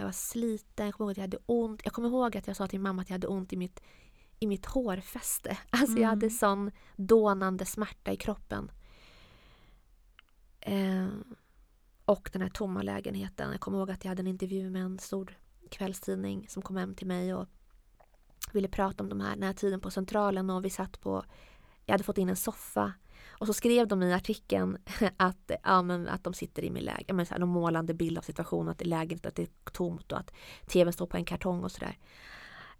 Jag var sliten. Jag kommer ihåg att jag hade ont. Jag kommer ihåg att jag sa till mamma att jag hade ont i mitt, i mitt hårfäste. [LAUGHS] Alltså mm. jag hade mm. sån dånande smärta i kroppen. Eh, och den här tomma lägenheten. Jag kommer ihåg att jag hade en intervju med en stor kvällstidning som kom hem till mig och ville prata om de här, den här tiden på Centralen och vi satt på jag hade fått in en soffa och så skrev de i artikeln [LAUGHS] att, ja, men, att de sitter i min lägenhet, en målande bild av situationen, att det är lägenhet, att det är tomt och att tvn står på en kartong och sådär.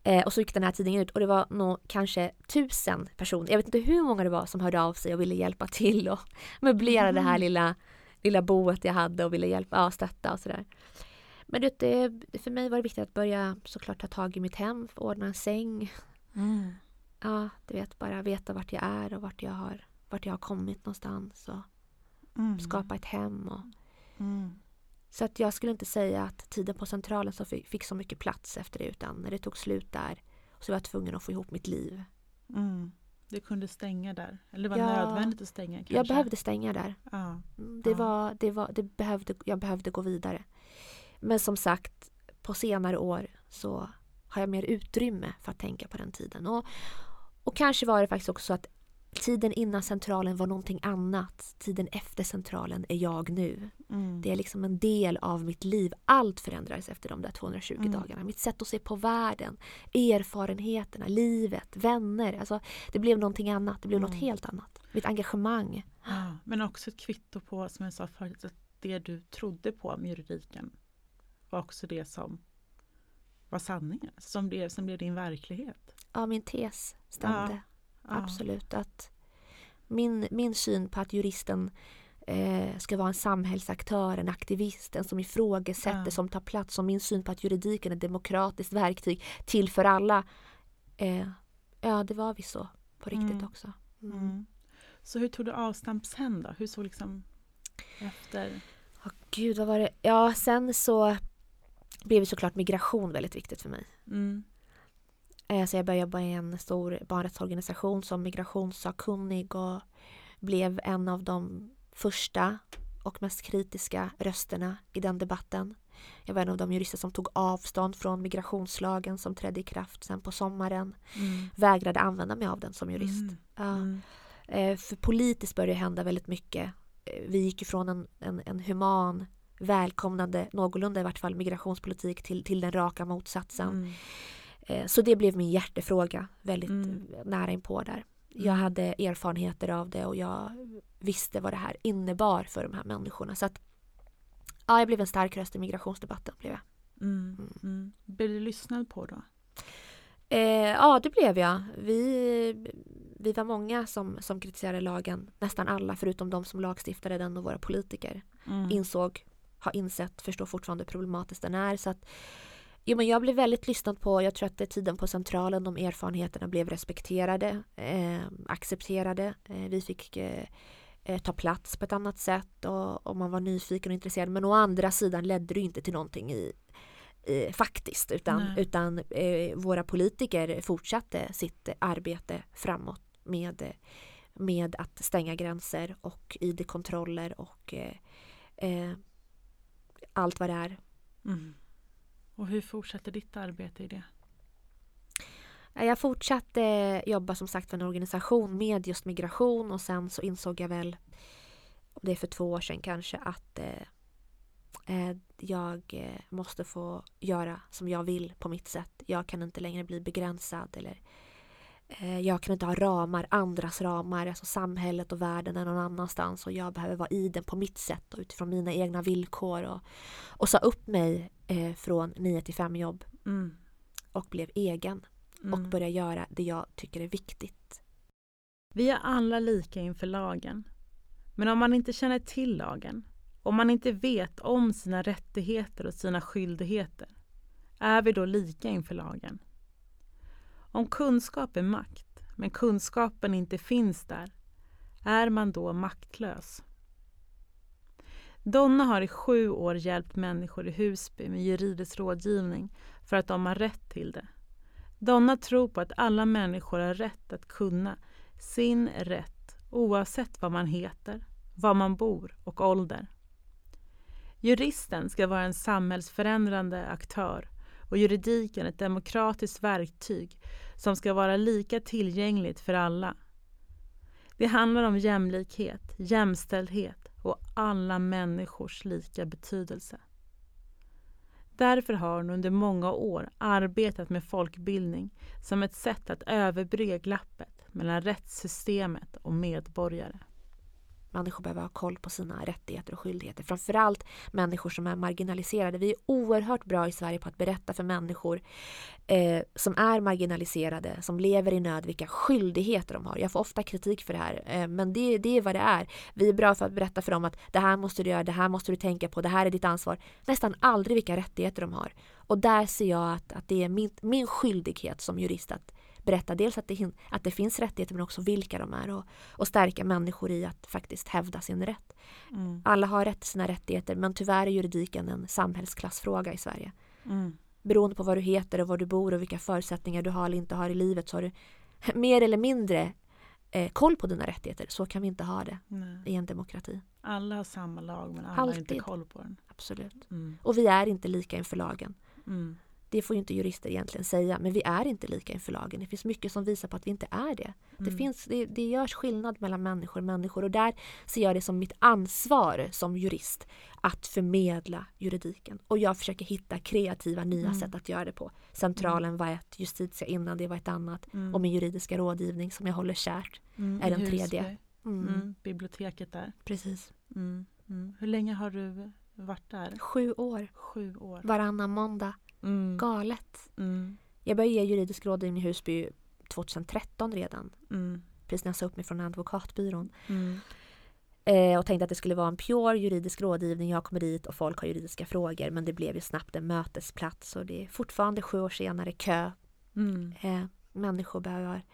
Eh, och så gick den här tidningen ut och det var nog kanske tusen personer, jag vet inte hur många det var som hörde av sig och ville hjälpa till och [LAUGHS] möblera mm. det här mm. lilla, lilla boet jag hade och ville hjälpa, ja, stötta och sådär. Men det, för mig var det viktigt att börja såklart ta tag i mitt hem, ordna en säng. Mm. Ja, du vet bara veta vart jag är och vart jag har, vart jag har kommit någonstans. Och mm. Skapa ett hem. Och, mm. Så att jag skulle inte säga att tiden på Centralen så fick, så mycket plats efter det utan när det tog slut där så var jag tvungen att få ihop mitt liv. Mm. Du kunde stänga där? Eller det var ja, nödvändigt att stänga? Kanske? Jag behövde stänga där. Ja, mm, det ja. var, det var, det behövde, jag behövde gå vidare. Men som sagt, på senare år så har jag mer utrymme för att tänka på den tiden. Och, och kanske var det faktiskt också så att tiden innan centralen var någonting annat. Tiden efter centralen är jag nu. Mm. Det är liksom en del av mitt liv. Allt förändrades efter de där 220 mm. dagarna. Mitt sätt att se på världen, erfarenheterna, livet, vänner. Alltså, det blev någonting annat. Det blev mm. något helt annat. Mitt engagemang. Ja, men också ett kvitto på, som jag sa förut, att det du trodde på med juridiken var också det som var sanningen, som blev, som blev din verklighet. Ja, min tes stämde. Ja, Absolut. Att min, min syn på att juristen eh, ska vara en samhällsaktör, en aktivist, en som ifrågasätter, ja. som tar plats. Som min syn på att juridiken är ett demokratiskt verktyg till för alla. Eh, ja, det var vi så på riktigt mm. också. Mm. Mm. Så hur tog du avstamp sen då? Hur såg liksom efter? Oh, Gud, vad var det? Ja, sen så blev såklart migration väldigt viktigt för mig. Mm. Eh, så jag började jobba i en stor barnrättsorganisation som migrationssakkunnig och blev en av de första och mest kritiska rösterna i den debatten. Jag var en av de jurister som tog avstånd från migrationslagen som trädde i kraft sen på sommaren. Mm. Vägrade använda mig av den som jurist. Mm. Ja. Mm. Eh, för politiskt började det hända väldigt mycket. Eh, vi gick ifrån en, en, en human välkomnande, någorlunda i vart fall, migrationspolitik till, till den raka motsatsen. Eh, så det blev min hjärtefråga väldigt mm. nära inpå där. Jag mm. hade erfarenheter av det och jag visste vad det här innebar för de här människorna. Så att ja, jag blev en stark röst i migrationsdebatten. Blev jag. Mm. Mm. mm. Blev du lyssnad på då? Eh, ja, det blev jag. Vi, vi var många som, som kritiserade lagen. Nästan alla förutom de som lagstiftade den och våra politiker mm. insåg har insett, förstår fortfarande hur problematiskt den är. Så att, jo, men jag blev väldigt lyssnad på, jag tror att det tiden på Centralen, de erfarenheterna blev respekterade, eh, accepterade. Eh, vi fick eh, eh, ta plats på ett annat sätt och, och, man var nyfiken och intresserad. Men å andra sidan ledde det inte till någonting i, i faktiskt utan, utan eh, våra politiker fortsatte sitt arbete framåt med, med att stänga gränser och id-kontroller och eh, allt vad det är. Mm. Och hur fortsätter ditt arbete i det? Eh, jag fortsatte jobba som sagt för en organisation med just migration och sen så insåg jag väl, det är för två år sedan kanske, att eh, eh jag eh, måste få göra som jag vill på mitt sätt. Jag kan inte längre bli begränsad eller Eh, jag kan inte ha ramar, andras ramar, alltså samhället och världen är någon annanstans och jag behöver vara i den på mitt sätt och utifrån mina egna villkor och, och sa upp mig eh, från 9 till 5 jobb Mm. och blev egen och Mm. började göra det jag tycker är viktigt. Vi är alla lika inför lagen. Men om man inte känner till lagen, om man inte vet om sina rättigheter och sina skyldigheter, är vi då lika inför lagen? Om kunskap är makt, men kunskapen inte finns där, är man då maktlös? Donna har i sju år hjälpt människor i Husby med juridisk rådgivning för att de har rätt till det. Donna tror på att alla människor har rätt att kunna sin rätt oavsett vad man heter, var man bor och ålder. Juristen ska vara en samhällsförändrande aktör och juridiken ett demokratiskt verktyg som ska vara lika tillgängligt för alla. Det handlar om jämlikhet, jämställdhet och alla människors lika betydelse. Därför har hon under många år arbetat med folkbildning som ett sätt att överbrygga glappet mellan rättssystemet och medborgare. Människor behöver ha koll på sina rättigheter och skyldigheter. Framförallt människor som är marginaliserade. Vi är oerhört bra i Sverige på att berätta för människor eh, som är marginaliserade, som lever i nöd, vilka skyldigheter de har. Jag får ofta kritik för det här, eh, men det, det är vad det är. Vi är bra för att berätta för dem att det här måste du göra, det här måste du tänka på, det här är ditt ansvar. Nästan aldrig vilka rättigheter de har. Och där ser jag att, att det är min, min skyldighet som jurist att berätta dels att det, att det finns rättigheter men också vilka de är och, och stärka människor i att faktiskt hävda sin rätt. Mm. Alla har rätt till sina rättigheter men tyvärr är juridiken en samhällsklassfråga i Sverige. Mm. Beroende på vad du heter och var du bor och vilka förutsättningar du har eller inte har i livet så har du [LAUGHS] mer eller mindre eh, koll på dina rättigheter. Så kan vi inte ha det Nej. i en demokrati. Alla har samma lag men alla har inte Alltid. koll på den. Absolut. Mm. Och vi är inte lika inför lagen. Mm. Det får ju inte jurister egentligen säga men vi är inte lika inför lagen. Det finns mycket som visar på att vi inte är det. Det, Mm. finns, det, det görs skillnad mellan människor och människor och där ser jag det som mitt ansvar som jurist att förmedla juridiken. Och jag försöker hitta kreativa nya Mm. sätt att göra det på. Centralen var ett, Justitia innan det var ett annat Mm. och min juridiska rådgivning som jag håller kärt. Mm. är den tredje. Mm. Biblioteket där. Precis. Hur länge har du varit där? Sju år, Sju år. varannan måndag. Mm. Galet. Mm. Jag började ge juridisk rådgivning i Husby 2013 redan. Mm. Precis när jag sa upp mig från advokatbyrån. Mm. Eh, och tänkte att det skulle vara en pure juridisk rådgivning. Jag kommer dit och folk har juridiska frågor. Men det blev ju snabbt en mötesplats och det är fortfarande sju år senare kö. Mm. Eh, människor behöver,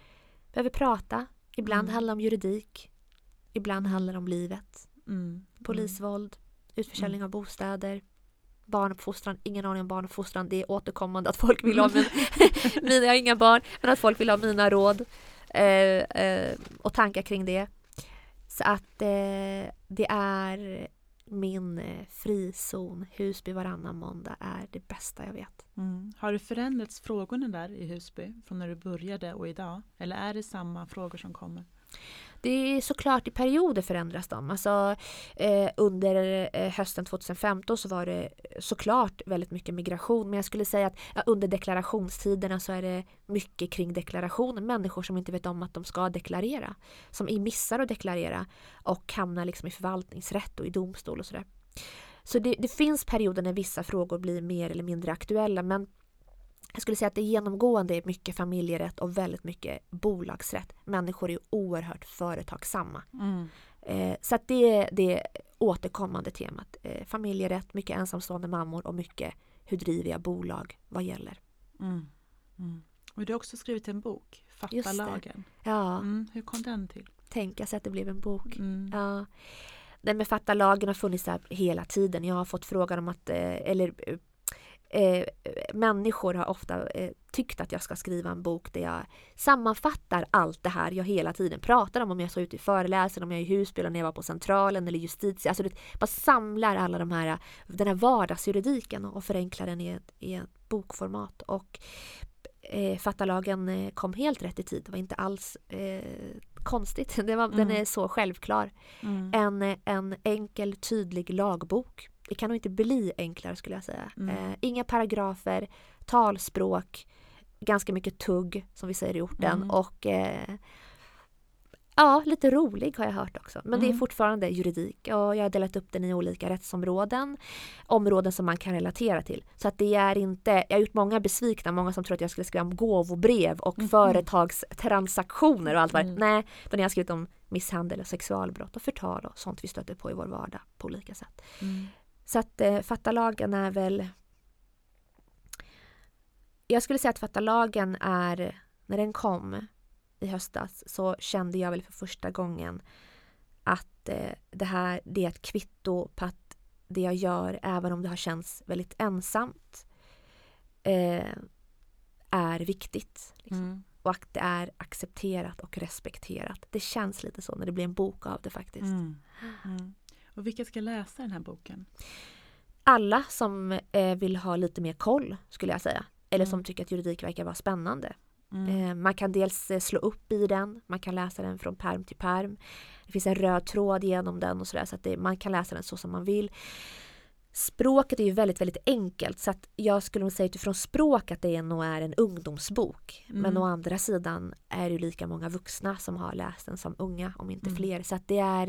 behöver prata. Ibland Mm. handlar det om juridik. Ibland handlar det om livet. Polisvåld, utförsäljning av bostäder. Barnuppfostran, ingen aning om barnuppfostran. Det är återkommande att folk vill ha min, [LAUGHS] mina, jag har inga barn, men att folk vill ha mina råd eh, eh, och tankar kring det. Så att eh, det är min eh, frizon, Husby varannan måndag är det bästa jag vet. Mm. Har det förändrats frågorna där i Husby från när du började och idag? Eller är det samma frågor som kommer? Det är såklart i perioder förändras de. Alltså, eh, under eh, hösten 2015 så var det såklart väldigt mycket migration. Men jag skulle säga att ja, under deklarationstiderna så är det mycket kring deklarationen. Människor som inte vet om att de ska deklarera. Som missar att deklarera och hamnar liksom i förvaltningsrätt och i domstol och sådär. Så det, det finns perioder när vissa frågor blir mer eller mindre aktuella. Men jag skulle säga att det genomgående är mycket familjerätt och väldigt mycket bolagsrätt. Människor är oerhört företagsamma. Mm. Eh, så att det är det återkommande temat. Eh, familjerätt, mycket ensamstående mammor och mycket hur driver jag bolag vad gäller. Mm. Mm. Och du har också skrivit en bok, Just Fatta det. lagen. Ja, Mm. Hur kom den till? tänka sig att det blev en bok. Mm. Ja. Den med fatta lagen har funnits där hela tiden. Jag har fått frågan om att, eh, eller eh, människor har ofta eh, tyckt att jag ska skriva en bok där jag sammanfattar allt det här jag hela tiden pratar om. Om jag så ute i föreläsning, om jag är i Husby, när jag var på Centralen eller Justitia. Alltså det, bara samlar alla de här, den här vardagsjuridiken och förenklar den i ett, i ett bokformat. Och eh, fattalagen eh, kom helt rätt i tid. Det var inte alls eh, konstigt. [LAUGHS] Det var, Den Mm. är så självklar. Mm. En, en enkel, tydlig lagbok. Det kan nog inte bli enklare skulle jag säga. Mm. Eh, inga paragrafer, talspråk, ganska mycket tugg som vi säger i orten Mm. och eh, Ja, lite rolig har jag hört också. Men det är Mm. fortfarande juridik och jag har delat upp den i olika rättsområden. Områden som man kan relatera till. Så att det är inte, jag har gjort många besvikna, många som tror att jag skulle skriva om gåvobrev och Mhm. företagstransaktioner och allt vad Mm. Nej, utan jag har skrivit om misshandel och sexualbrott och förtal och sånt vi stöter på i vår vardag på olika sätt. Mm. Så att eh, fatta lagen är väl Jag skulle säga att fatta lagen är när den kom i höstas så kände jag väl för första gången att eh, det här det är ett kvitto på att det jag gör även om det har känts väldigt ensamt eh, är viktigt. Liksom. Mm. Och att det är accepterat och respekterat. Det känns lite så när det blir en bok av det faktiskt. Mm. Mm. Och vilka ska läsa den här boken? alla som eh, vill ha lite mer koll skulle jag säga. Eller Mm. som tycker att juridik verkar vara spännande. Mm. Eh, man kan dels eh, slå upp i den, man kan läsa den från perm till perm. Det finns en röd tråd genom den och sådär så att det, man kan läsa den så som man vill. Språket är ju väldigt, väldigt enkelt så att jag skulle nog säga utifrån språk att det nog är en ungdomsbok. Men Mm. å andra sidan är det ju lika många vuxna som har läst den som unga, om inte Mm. fler. Så att det är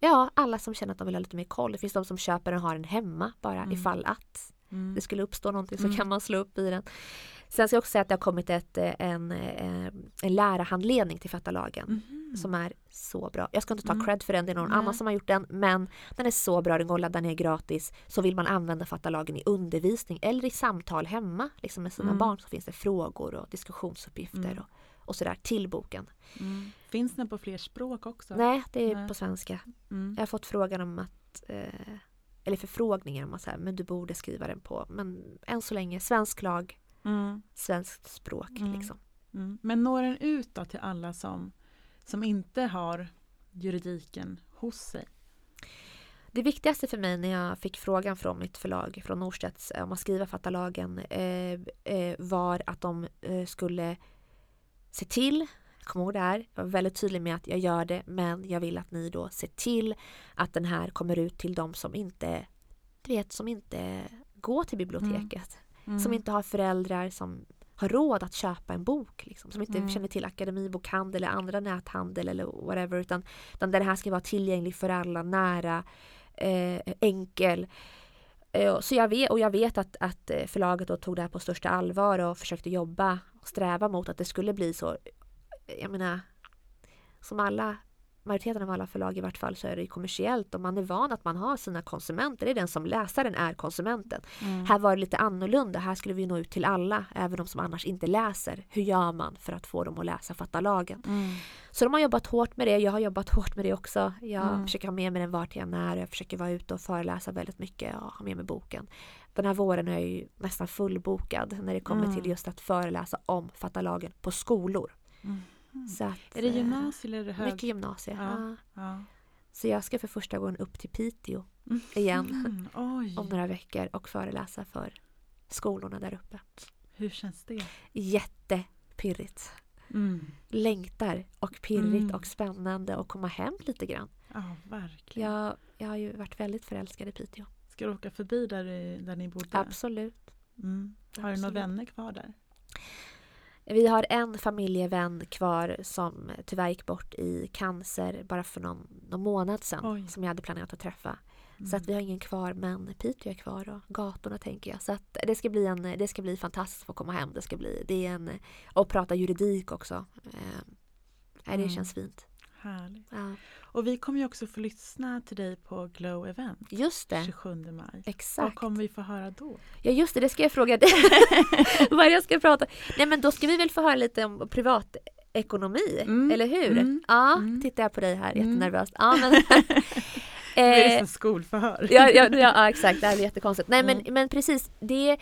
Ja, alla som känner att de vill ha lite mer koll. Det finns de som köper den och har den hemma bara Mm. ifall att Mm. det skulle uppstå någonting så Mm. kan man slå upp i den. Sen ska jag också säga att det har kommit ett, eh, en, eh, en lärarhandledning till fattalagen Mhm. som är så bra. Jag ska inte ta Mm. cred för den, det är någon Nej. annan som har gjort den men den är så bra, den går att ladda ner gratis. Så vill man använda fattalagen i undervisning eller i samtal hemma liksom med sina Mm. barn så finns det frågor och diskussionsuppgifter Mm. och, och sådär till boken. Mm. Finns den på fler språk också? Nej, det är Nej. på svenska. Mm. Jag har fått frågan om att eh, eller förfrågningar om att säga, men du borde skriva den på. Men än så länge svensk lag, Mm. svenskt språk Mm. liksom. Mm. Men når den ut då till alla som, som inte har juridiken hos sig? Det viktigaste för mig när jag fick frågan från mitt förlag, från Norstedts, om att skriva fattalagen eh, eh, var att de eh, skulle se till, kom ihåg det här, jag var väldigt tydlig med att jag gör det men jag vill att ni då ser till att den här kommer ut till de som inte, du vet, som inte går till biblioteket. Mm. Som inte har föräldrar som har råd att köpa en bok. Liksom, som inte Mm. känner till akademibokhandel eller andra näthandel eller whatever. Utan, utan det här ska vara tillgänglig för alla, nära, eh, enkel. Eh, så jag vet, och jag vet att, att eh, förlaget då tog det här på största allvar och försökte jobba och sträva mot att det skulle bli så. Jag menar, som alla majoriteten av alla förlag i vart fall så är det ju kommersiellt och man är van att man har sina konsumenter. Det är den som läsaren är konsumenten. Mm. Här var det lite annorlunda. Här skulle vi nå ut till alla, även de som annars inte läser. Hur gör man för att få dem att läsa Fatta lagen? Mm. Så de har jobbat hårt med det. Jag har jobbat hårt med det också. Jag Mm. försöker ha med mig den vart jag är. Jag försöker vara ute och föreläsa väldigt mycket och ha med mig boken. Den här våren är jag ju nästan fullbokad när det kommer Mm. till just att föreläsa om Fatta lagen på skolor. Mm. Så att, Är det eh, gymnasiet eller är det hög? Mycket gymnasie. Ja. Ja. Så jag ska för första gången upp till Piteå Mm. [LAUGHS] igen om några veckor och föreläsa för skolorna där uppe. hur känns det? Jättepirrigt. Mm. Längtar och pirrigt Mm. och spännande och komma hem lite grann. Ja, verkligen. Jag, jag har ju varit väldigt förälskad i Piteå. Ska du åka förbi där, där ni bodde? Absolut. Mm. Har du några Absolut. vänner kvar där? Vi har en familjevän kvar som tyvärr gick bort i cancer bara för någon, någon månad sedan. Oj. Som jag hade planerat att träffa. Mm. Så att vi har ingen kvar men Piteå är kvar och gatorna tänker jag. Så att det ska bli, en, det ska bli fantastiskt att få komma hem. Det ska bli, det är en, och prata juridik också. Eh, det Mm. känns fint. Härligt. Ja. Och vi kommer ju också få lyssna till dig på Glow Event Just det, 27 maj. Vad exakt. kommer vi få höra då? Ja just det, det ska jag fråga dig. [LAUGHS] Vad det jag ska prata Nej men då ska vi väl få höra lite om privatekonomi, Mm, eller hur? mm, ja, mm. tittar jag på dig här Mm. jättenervöst. Ja, men, [LAUGHS] Nu är det eh, som skolförhör. ja, ja, ja, exakt, det här är jättekonstigt. Nej men, Mm. men precis, det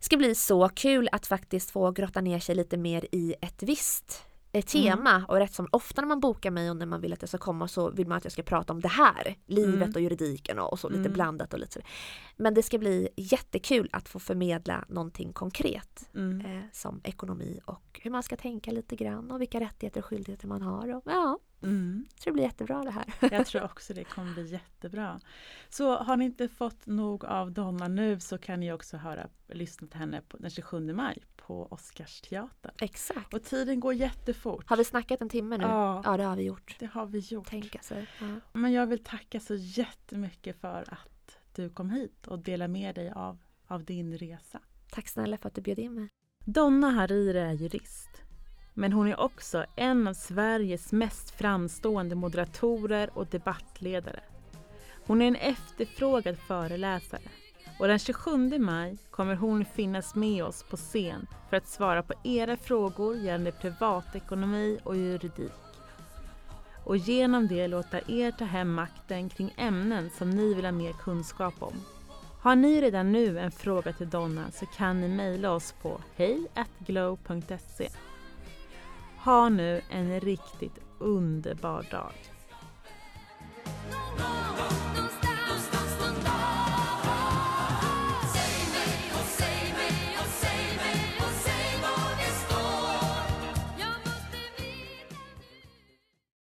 ska bli så kul att faktiskt få grotta ner sig lite mer i ett visst tema Mm. och rätt som ofta när man bokar mig och när man vill att jag ska komma så vill man att jag ska prata om det här, livet Mm. och juridiken och, och så lite Mm. blandat och lite så. Men det ska bli jättekul att få förmedla någonting konkret Mm. eh, som ekonomi och hur man ska tänka lite grann och vilka rättigheter och skyldigheter man har. Och, ja, Mm. Jag tror det blir jättebra det här. Jag tror också det kommer bli jättebra. Så har ni inte fått nog av Donna nu så kan ni också höra, lyssna till henne på, den 27 maj på Oscarsteatern. Exakt. Och tiden går jättefort. Har vi snackat en timme nu? Ja, ja det har vi gjort. Det har vi gjort. Tänka sig. Ja. Men jag vill tacka så jättemycket för att du kom hit och delade med dig av, av din resa. Tack snälla för att du bjöd in mig. Donna Hariri är jurist. Men hon är också en av Sveriges mest framstående moderatorer och debattledare. Hon är en efterfrågad föreläsare och den 27 maj kommer hon finnas med oss på scen för att svara på era frågor gällande privatekonomi och juridik. Och genom det låta er ta hem makten kring ämnen som ni vill ha mer kunskap om. Har ni redan nu en fråga till Donna så kan ni mejla oss på hejglow.se. Ha nu en riktigt underbar dag.